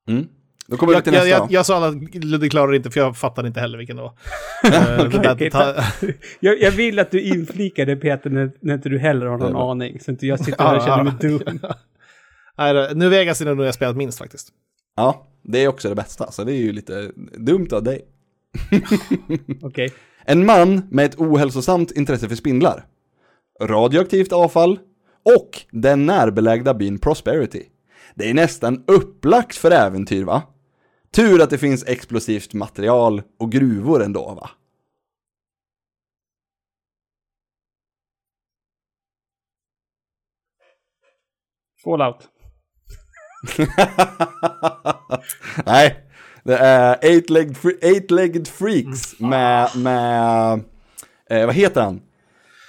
Mm. Då kommer vi Jag, till jag, nästa jag, jag sa att Ludvig klarar inte, för jag fattade inte heller vilken det var. Eh, Okej, ta- jag, jag vill att du inflikar det Peter när, när inte du heller har någon aning. Så inte jag sitter här och känner mig dum. Nej, nu Vegas är det nog jag spelat minst faktiskt. Ja, det är också det bästa, så det är ju lite dumt av dig. Okej. En man med ett ohälsosamt intresse för spindlar, radioaktivt avfall och den närbelägna byn Prosperity. Det är nästan upplagt för äventyr va? Tur att det finns explosivt material och gruvor ändå va? Fallout. Nej, det är Eight-Legged Fre- Eight-Legged Freaks med, med, eh, vad heter han?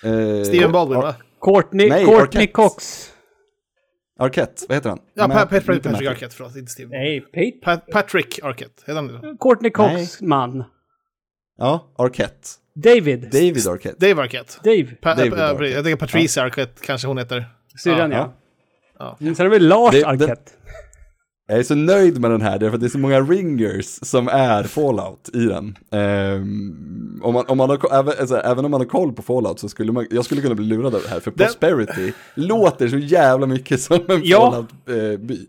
Eh, Steven Baldwin va? Courtney, Nej, Courtney Arquette. Cox. Arquette, vad heter han? Ja, Pa- Patrick Matthew. Arquette, förlåt, inte Steven. Nej, Pete. Pat- Patrick Arquette, heter han det? Courtney Cox man. Ja, Arquette. David. David Arquette. Dave Arquette. Dave. Pa- David eh, Arquette. Jag tänker Patricia Arquette kanske hon heter. Syrran ja. Ja. Ja. Sen har vi Lars Det- det- Arquette. Jag är så nöjd med den här, därför att det är så många ringers som är Fallout i den. Ehm, om man, om man har, även, alltså, även om man har koll på Fallout så skulle man, jag skulle kunna bli lurad av det här, för Den- Prosperity låter så jävla mycket som en Ja. Fallout-by.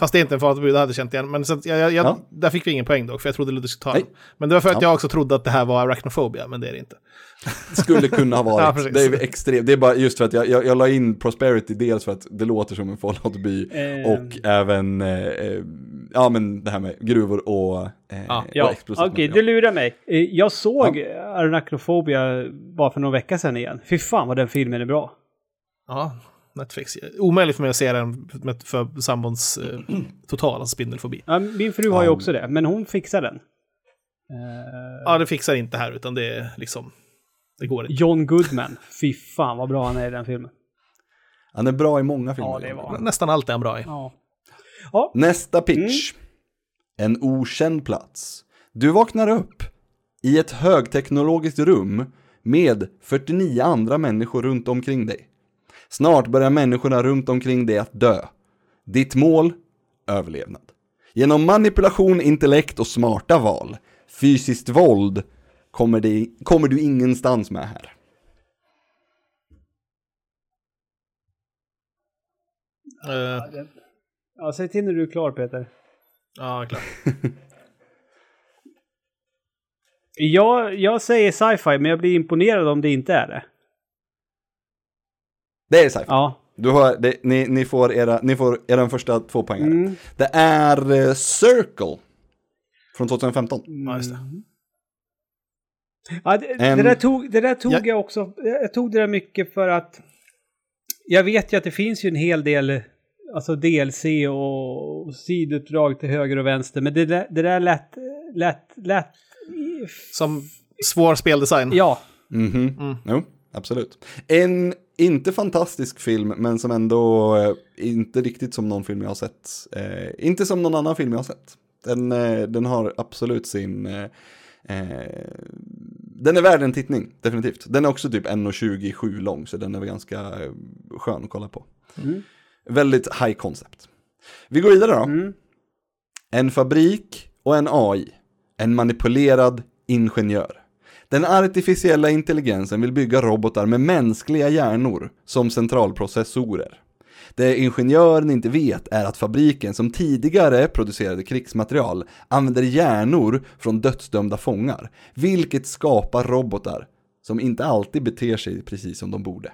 Fast det är inte en Fallout jag hade känt igen. Men så att jag, jag, jag, Ja. där fick vi ingen poäng dock, för jag trodde Ludvig skulle ta den. Men det var för att Ja. jag också trodde att det här var arachnophobia, men det är det inte. Skulle kunna ha Ja, varit. det är extremt, det är bara just för att jag, jag, jag la in Prosperity dels för att det låter som en Fallout-by Ehm. och även, eh, eh, ja men det här med gruvor och, eh, Ja. och Ja, okej, material. du lurar mig. Eh, Jag såg Arachnofobia bara för några veckor sedan igen. Fy fan vad den filmen är bra. Ja, Netflix. Omöjligt för mig att se den med- för sambons eh, totala spindelfobi. Ja, min fru har ju också det, men hon fixar den. Eh, Ja, det fixar inte här, utan det är liksom... Det går inte. John Goodman. Fy fan vad bra han är i den filmen. Han är bra i många filmer. Ja, det var. Nästan allt är han bra i. Ja. Ja, Nästa pitch. En okänd plats. Du vaknar upp i ett högteknologiskt rum med 49 andra människor runt omkring dig. Snart börjar människorna runt omkring dig att dö. Ditt mål? Överlevnad. Genom manipulation, intellekt och smarta val, fysiskt våld, kommer, det, kommer du ingenstans med här. Eh, ja säg till när du är klar Peter. ja, klart. Jag, jag säger sci-fi, men jag blir imponerad om det inte är det. Det är sci-fi. Ja. Du har, det, ni, ni, får era, ni får era första två poäng. Mm. Det är eh, Circle. Från 2015. Ja, just det. Ja, det, Em, det där tog, det där tog ja. jag också. Jag tog det där mycket för att jag vet ju att det finns ju en hel del alltså DLC och sidouppdrag till höger och vänster. Men det där, det där lät, lät, lät... Som svår speldesign. Mm. Ja, Mhm. Jo, absolut. En inte fantastisk film, men som ändå eh, inte riktigt som någon film jag har sett. Eh, inte som någon annan film jag har sett. Den, eh, den har absolut sin, eh, Eh, den är värd en tittning, definitivt. Den är också typ 1,27 lång, så den är väl ganska eh, skön att kolla på. Väldigt high concept. Vi går vidare då. En fabrik och en AI. En manipulerad ingenjör. Den artificiella intelligensen vill bygga robotar med mänskliga hjärnor som centralprocessorer. Det ingenjören inte vet är att fabriken som tidigare producerade krigsmaterial använder hjärnor från dödsdömda fångar, vilket skapar robotar som inte alltid beter sig precis som de borde.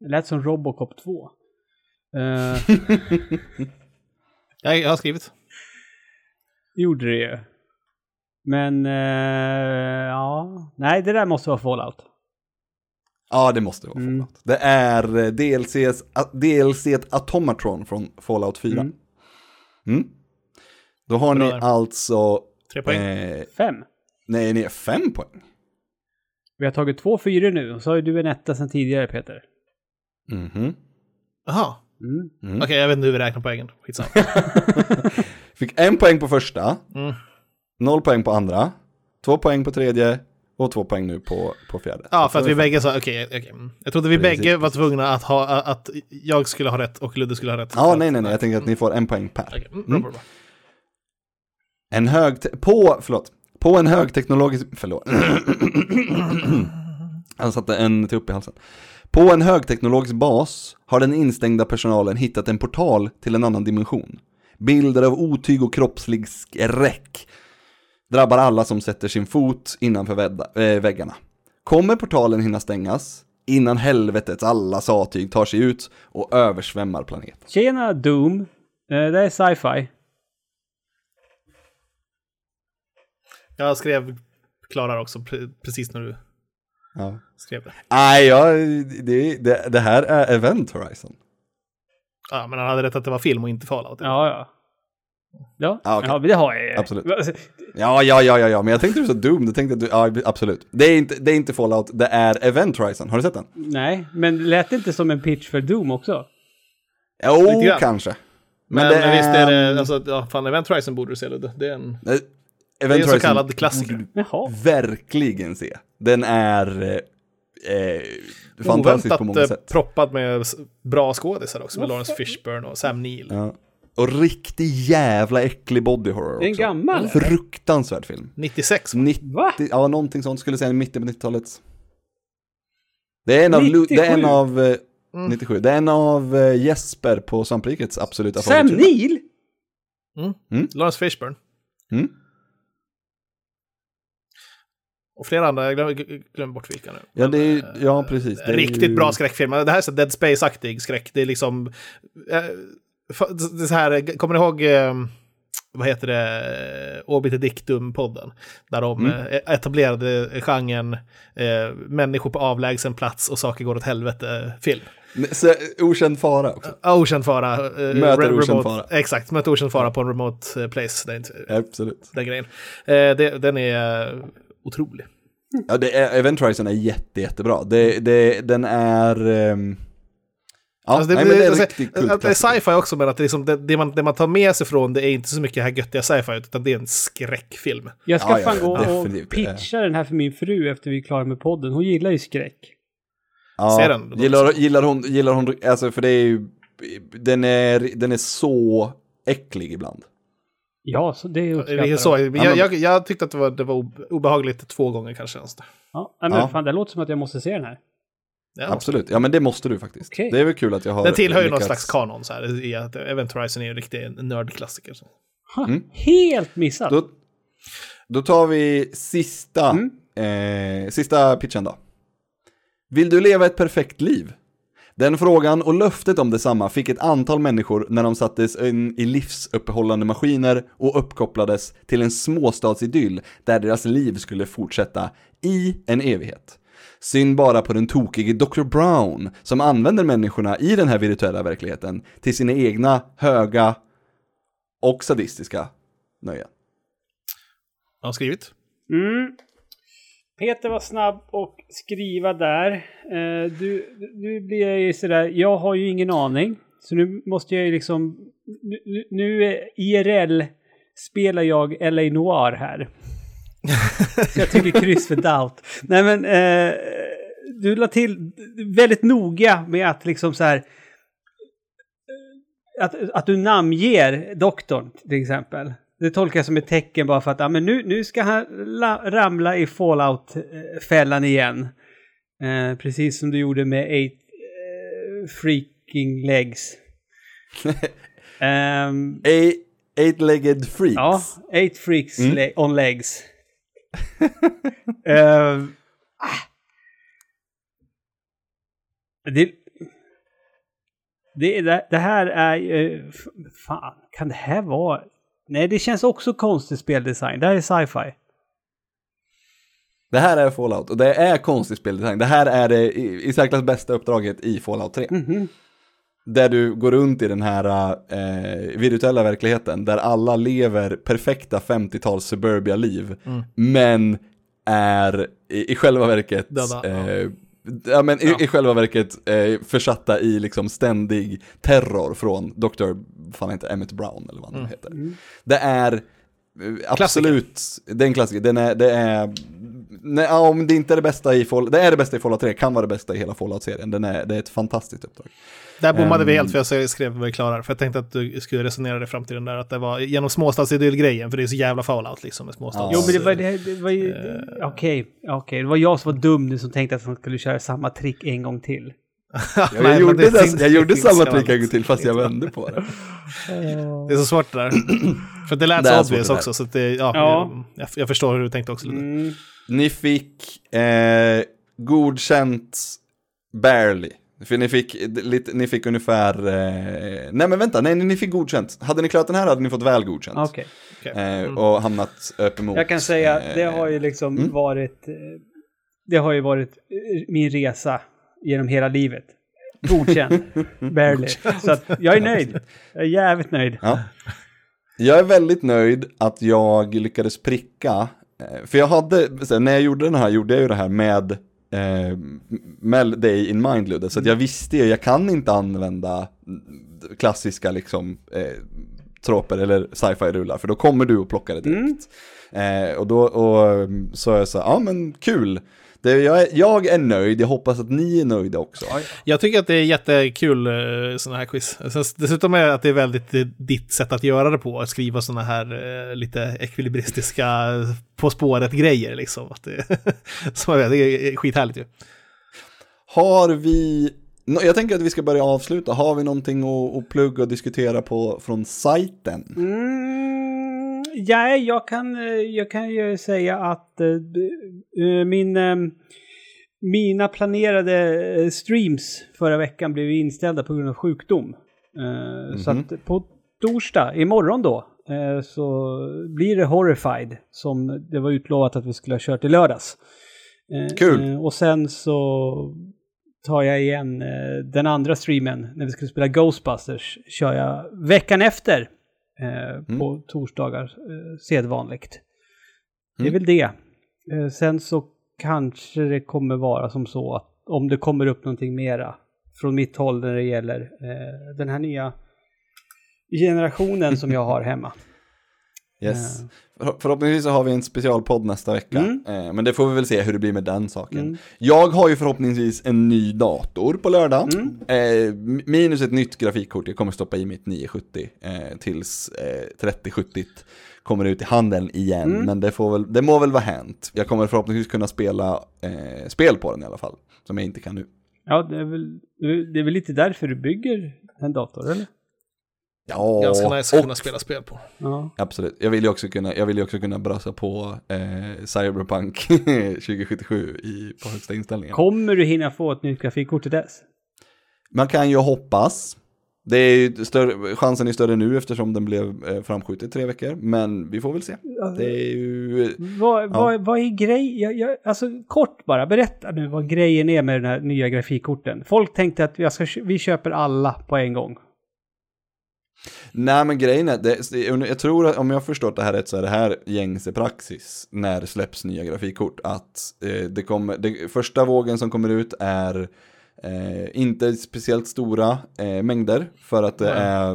Det lät som Robocop 2. Uh, Jag, jag har skrivit. gjorde det ju. Men, eh, ja. Nej, det där måste vara Fallout. Ja, det måste vara Fallout. Det är eh, DLCs, DLC ett Automatron från Fallout 4. Mm. Mm. Då har Bra ni alltså, Tre poäng. eh, Fem. nej, ni är fem poäng. Vi har tagit två fyror nu och så har ju du en etta sedan tidigare Peter. Mhm. Jaha. Mm. Mm. Okej, jag vet inte hur vi räknar poängen. Skitsamma. Fick en poäng på första, Mm. Noll poäng på andra, två poäng på tredje och två poäng nu på, på fjärde. Ja, för att vi bägge sa, okej, okej. mm. Jag trodde vi Precis, bägge var tvungna att ha, att jag skulle ha rätt och Ludde skulle ha rätt. Ja, nej, nej, nej, jag tänker att ni får en poäng per. Okej, mm, bra, bra, bra. En hög, på, förlåt, på en högteknologisk, förlåt. Han satte en tupp i halsen. På en högteknologisk bas har den instängda personalen hittat en portal till en annan dimension. Bilder av otyg och kroppslig skräck drabbar alla som sätter sin fot innanför vädda, äh, väggarna. Kommer portalen hinna stängas innan helvetets alla satyg tar sig ut och översvämmar planeten? Tjena Doom. Eh, det är sci-fi. Jag skrev klarar också pre- precis när du Ja. skrev det. Nej, ja, det, det, det här är Event Horizon. Ja, men han hade rätt att det var film och inte Fallout. Ja, ja. Ja, Ja, okej. ja men det har jag ju. Absolut. Ja, ja, ja, ja, ja, men jag tänkte du sa Doom, då tänkte du, ja, absolut. Det är, inte, det är inte Fallout, det är Event Horizon, har du sett den? Nej, men lät det inte som en pitch för Doom också? Jo, kanske. Men, det men visst är det, alltså, ja, fan Event Horizon borde du se Ludde. Det är en, Nej, det är Event en så kallad klassiker. Jaha. du Verkligen se. Den är eh, eh, fantastisk på många Oväntat eh, sätt. proppad med bra skådisar också. Med Lawrence Fishburne och Sam Neill. Ja. Och riktig jävla äcklig body horror Det är en också. gammal. Fruktansvärd film. 96. 90, Va? ja någonting sånt, skulle säga mitten på 90-talet. Det är en av, Lu- det är en 97. av eh, Mm. 97, det är en av eh, Jesper på Svamprikets absoluta Sam. Neill? Lawrence Fishburne. Mm. Och flera andra, jag glömmer, glömmer bort vilka nu. Ja, det är, ja, precis. Det är Riktigt ju- bra skräckfilm. Det här är så Dead Space-aktig skräck. Det är liksom... eh, Det så här, kommer ni ihåg... eh, Vad heter det? Obiter Dictum-podden. Där de Mm. eh, etablerade genren eh, människor på avlägsen plats och saker går åt helvete-film. Så, okänd fara också. Ja, Okänd fara. eh, Möter re- okänd fara. Exakt, möter okänd fara på en remote eh, place. Det är inte, Absolut. den grejen. Eh, det, den är eh, otrolig. Ja, det är, Event Horizon är jätte, jättebra. Det, det, den är... ehm, Ja, Alltså det, nej, men det är alltså, det är sci-fi också, men att det, liksom, det, det, man, det man tar med sig från det är inte så mycket här göttiga sci-fi, utan det är en skräckfilm. Jag ska Ja, ja, fan gå och definitivt. pitcha den här för min fru efter vi är klara med podden. Hon gillar ju skräck. Ja, Se den. Gillar, gillar hon, gillar hon, alltså för det är ju, den är, den är så äcklig ibland. Ja, så det är så, jag. jag, jag, jag tyckte att det var, det var obe- obehagligt två gånger kanske. ens. Ja, men Ja. fan, det låter som att jag måste se den här. Ja. Absolut, ja men det måste du faktiskt. Okej. Det är väl kul att jag har Den tillhör ju någon slags kanon så här, i att Event Horizon är ju en riktig nördklassiker. Mm. Helt missat. Då, då tar vi sista, Mm. eh, sista pitchen då. Vill du leva ett perfekt liv? Den frågan och löftet om detsamma fick ett antal människor när de sattes in i livsuppehållande maskiner och uppkopplades till en småstadsidyll där deras liv skulle fortsätta i en evighet. Synd bara på den tokige Dr. Brown som använder människorna i den här virtuella verkligheten till sina egna höga och sadistiska nöjen. Jag har skrivit. Mm. Peter var snabb och skriva där. Eh, du, nu blir jag ju sådär, jag har ju ingen aning. Så nu måste jag ju liksom, nu, nu IRL spelar jag LA Noir här. Jag tycker kryss för doubt. Nej men, eh, du la till väldigt noga med att liksom så här... eh, Att, att du namnger doktorn till exempel. Det tolkar jag som ett tecken bara för att ah, men nu, nu ska han la, ramla i fallout-fällan igen. Eh, precis som du gjorde med Eight eh, Freaking Legs. Ehm, Eight- Eight-legged freaks. Ja, eight freaks Mm. le- on legs. Ehm, det, det, det, här är ju... f- Fan, kan det här vara... Nej, det känns också konstig speldesign. Det här är sci-fi. Det här är Fallout och det är konstig speldesign. Det här är det i, i särklass bästa uppdraget i Fallout 3. Mhm. Där du går runt i den här eh, virtuella verkligheten där alla lever perfekta 50-tals suburbia-liv. Men är i, i själva verket Döda, ja. eh, Ja men i, i själva verket eh, försatta i liksom ständig terror från Dr. fan heter Emmett Brown eller vad han nu heter. Det är eh, absolut, det är en klassiker, den är, det är, nej, ja, om det inte är det bästa i Fallout, det är det bästa i Fallout 3, kan vara det bästa i hela Fallout-serien, den är, det är ett fantastiskt uppdrag. Där bommade vi Ehm. helt för jag skrev mig klarare. För jag tänkte att du skulle resonera fram till den där att det var genom småstadsidyll-grejen. För det är så jävla fallout liksom med småstads... Jo, men det var, det, det var ju... Okej, okej. Det var jag som var dum nu som tänkte att han skulle köra samma trick en gång till. Ja, Nej, jag men gjorde, det det, finns- jag gjorde samma trick en gång till fast jag vände på det. Det är så svårt det där. för det lät Det så obvious det också. Så att det, ja, Ja. Jag, jag förstår hur du tänkte också. Lite. Mm. Ni fick eh, godkänt barely. För ni fick, lite, ni fick ungefär, eh, nej men vänta, nej ni fick godkänt. Hade ni klarat den här hade ni fått väl godkänt. Okej. Okej. Eh, och hamnat uppemot. Jag kan säga, det eh, har ju liksom mm. varit... eh, Det har ju varit eh, min resa genom hela livet. Godkänd. Barely. Så att jag är nöjd. Jag är jävligt nöjd. Ja. Jag är väldigt nöjd att jag lyckades pricka. För jag hade, när jag gjorde den här, gjorde jag ju det här med, eh, med dig in mind Ludde. Så att jag visste ju, jag kan inte använda klassiska liksom eh, troper eller sci-fi-rullar. För då kommer du och plockar det direkt. Eh, och då och, så är jag så här, ja men kul. Det, jag, är, jag är nöjd, jag hoppas att ni är nöjda också. Jag tycker att det är jättekul sådana här quiz. Sen- Dessutom är det att det är väldigt eh, ditt sätt att göra det på. Att skriva sådana här eh, lite ekvilibristiska På spåret-grejer liksom. Att det, som jag vet, det är skithärligt ju. Har vi, jag tänker att vi ska börja avsluta, har vi någonting att, att plugga och diskutera på från sajten? Mm, ja, jag kan, eh, jag kan ju säga att eh, min, eh, mina planerade streams förra veckan blev inställda på grund av sjukdom. Eh, Så Mhm. att på torsdag, imorgon då, så blir det Horrified som det var utlovat att vi skulle ha kört i lördags. Kul. Och sen så tar jag igen den andra streamen när vi skulle spela Ghostbusters. Kör jag veckan efter eh, på torsdagar eh, sedvanligt. Det är Mm. väl det. Eh, sen så kanske det kommer vara som så att om det kommer upp någonting mera från mitt håll när det gäller eh, den här nya generationen som jag har hemma. Yes. För, förhoppningsvis så har vi en specialpodd nästa vecka, Mm. eh, men det får vi väl se hur det blir med den saken. Mm. Jag har ju förhoppningsvis en ny dator på lördag, Mm. eh, minus ett nytt grafikkort, jag kommer stoppa i mitt 970 eh, tills eh, 3070 kommer ut i handeln igen, Mm. men det, får väl, det må väl vara hänt. Jag kommer förhoppningsvis kunna spela spel på den i alla fall, som jag inte kan nu. Ja, det är, väl, det är väl lite därför du bygger en dator, eller? Ja, Ganska nice att och kunna spela spel på. Ja. Absolut, jag vill ju också kunna, jag vill ju också kunna brösa på eh, Cyberpunk 2077 i, på högsta inställningen. Kommer du hinna få ett nytt grafikkort till dess? Man kan ju hoppas. Det är ju större, chansen är större nu eftersom den blev eh, framskjutet tre veckor, men vi får väl se. Det är ju... Vad, vad, vad är grejen? Alltså kort bara, berätta nu vad grejen är med den här nya grafikkorten. Folk tänkte att jag ska, vi köper alla på en gång. Nej men grejen är, det, jag tror att om jag har förstått det här rätt så är det här gängse praxis när det släpps nya grafikkort. Att eh, det kommer, det, första vågen som kommer ut är eh, inte speciellt stora eh, mängder för att det är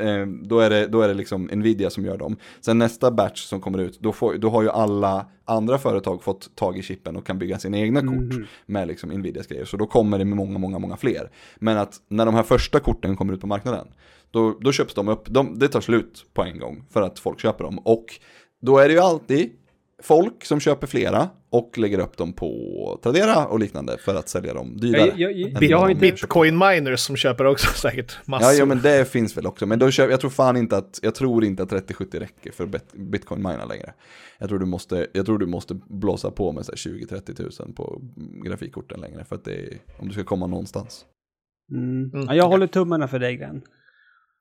eh, då, är det, då är det liksom Nvidia som gör dem. Sen nästa batch som kommer ut, då, får, då har ju alla andra företag fått tag i chippen och kan bygga sina egna kort med liksom Nvidias grejer. Så då kommer det med många, många, många fler. Men att när de här första korten kommer ut på marknaden, då, då köps de upp, de, det tar slut på en gång för att folk köper dem. Och då är det ju alltid folk som köper flera och lägger upp dem på Tradera och liknande för att sälja dem dyrare. Jag- jag- jag har inte-. Bitcoin miners som köper också säkert massor. Ja, ja, men det finns väl också. Men då köper, jag tror fan inte att, jag tror inte att 3070 räcker för bit- bitcoin mina längre. Jag tror du måste, jag tror du måste blåsa på med så här 20-30 tusen på grafikkorten längre. För att det är, om du ska komma någonstans. Mm. Mm. Ja, jag håller tummarna för dig Glenn.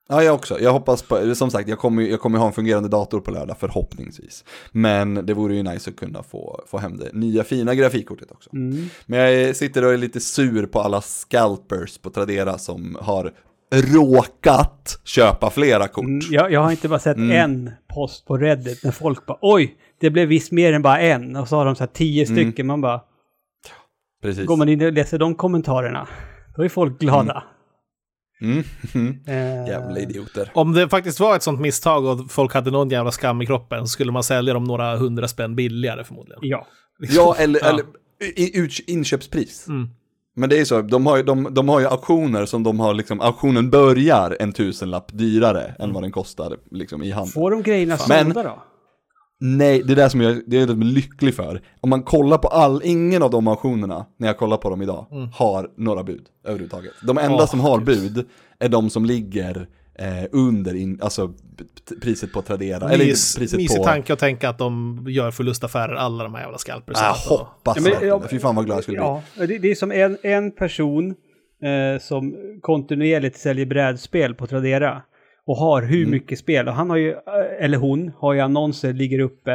Ja, jag också. Jag hoppas på, som sagt, jag kommer, jag kommer ha en fungerande dator på lördag förhoppningsvis. Men det vore ju nice att kunna få, få hem det nya fina grafikkortet också. Mm. Men jag sitter och är lite sur på alla scalpers på Tradera som har råkat köpa flera kort. Mm, jag, jag har inte bara sett en post på Reddit när folk bara oj, det blev visst mer än bara en. Och så har de så här tio stycken. Man bara, Precis. går man in och läser de kommentarerna, då är folk glada. Mm. Eh, Jävla idioter. Om det faktiskt var ett sånt misstag och folk hade någon jävla skam i kroppen så skulle man sälja dem några hundra spänn billigare förmodligen. Ja. Ja, eller, Ja. eller i, ut, inköpspris. Mm. Men det är så, de har ju, de, de har ju auktioner som de har liksom, auktionen börjar en tusenlapp dyrare än vad den kostar liksom i handeln. Får de grejerna sålda då? Nej, det är det som jag, det är det som jag är lycklig för. Om man kollar på all, ingen av de auktionerna, när jag kollar på dem idag, har några bud överhuvudtaget. De enda Åh, som har bud är de som ligger eh, under in, alltså priset på Tradera. eller Mys, priset mysig på... tanke att tänka att de gör förlustaffärer, alla de här jävla scalpers. Jag hoppas Ja, men- verkligen ja, det. Fy fan vad glad jag skulle bli. Ja, det, det är som en, en person eh, som kontinuerligt säljer brädspel på Tradera och har hur Mm. mycket spel. Och han har ju, eh, eller hon, har ju annonser, ligger uppe.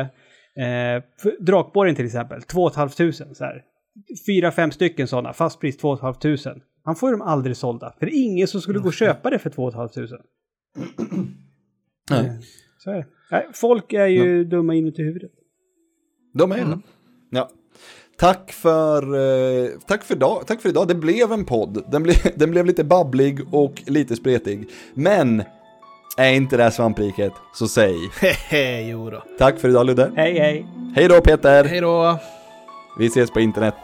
Eh, Drakborgen till exempel, 2 500 så här. Fyra, fem stycken sådana, fast pris 2 500. Han får ju dem aldrig sålda, för det är ingen som skulle gå och köpa det för 2 500. Nej. Så är det. Nej, folk är ju dumma inuti huvudet. De är det. Ja. Tack för, eh, tack, för dag, tack för idag. Det blev en podd. Den, ble, den blev lite babblig och lite spretig. Men är inte det här svampriket, så säg Hehe, jo då. tack för idag Ludde. Hej hej! Hej då Peter! Hej då! Vi ses på internet.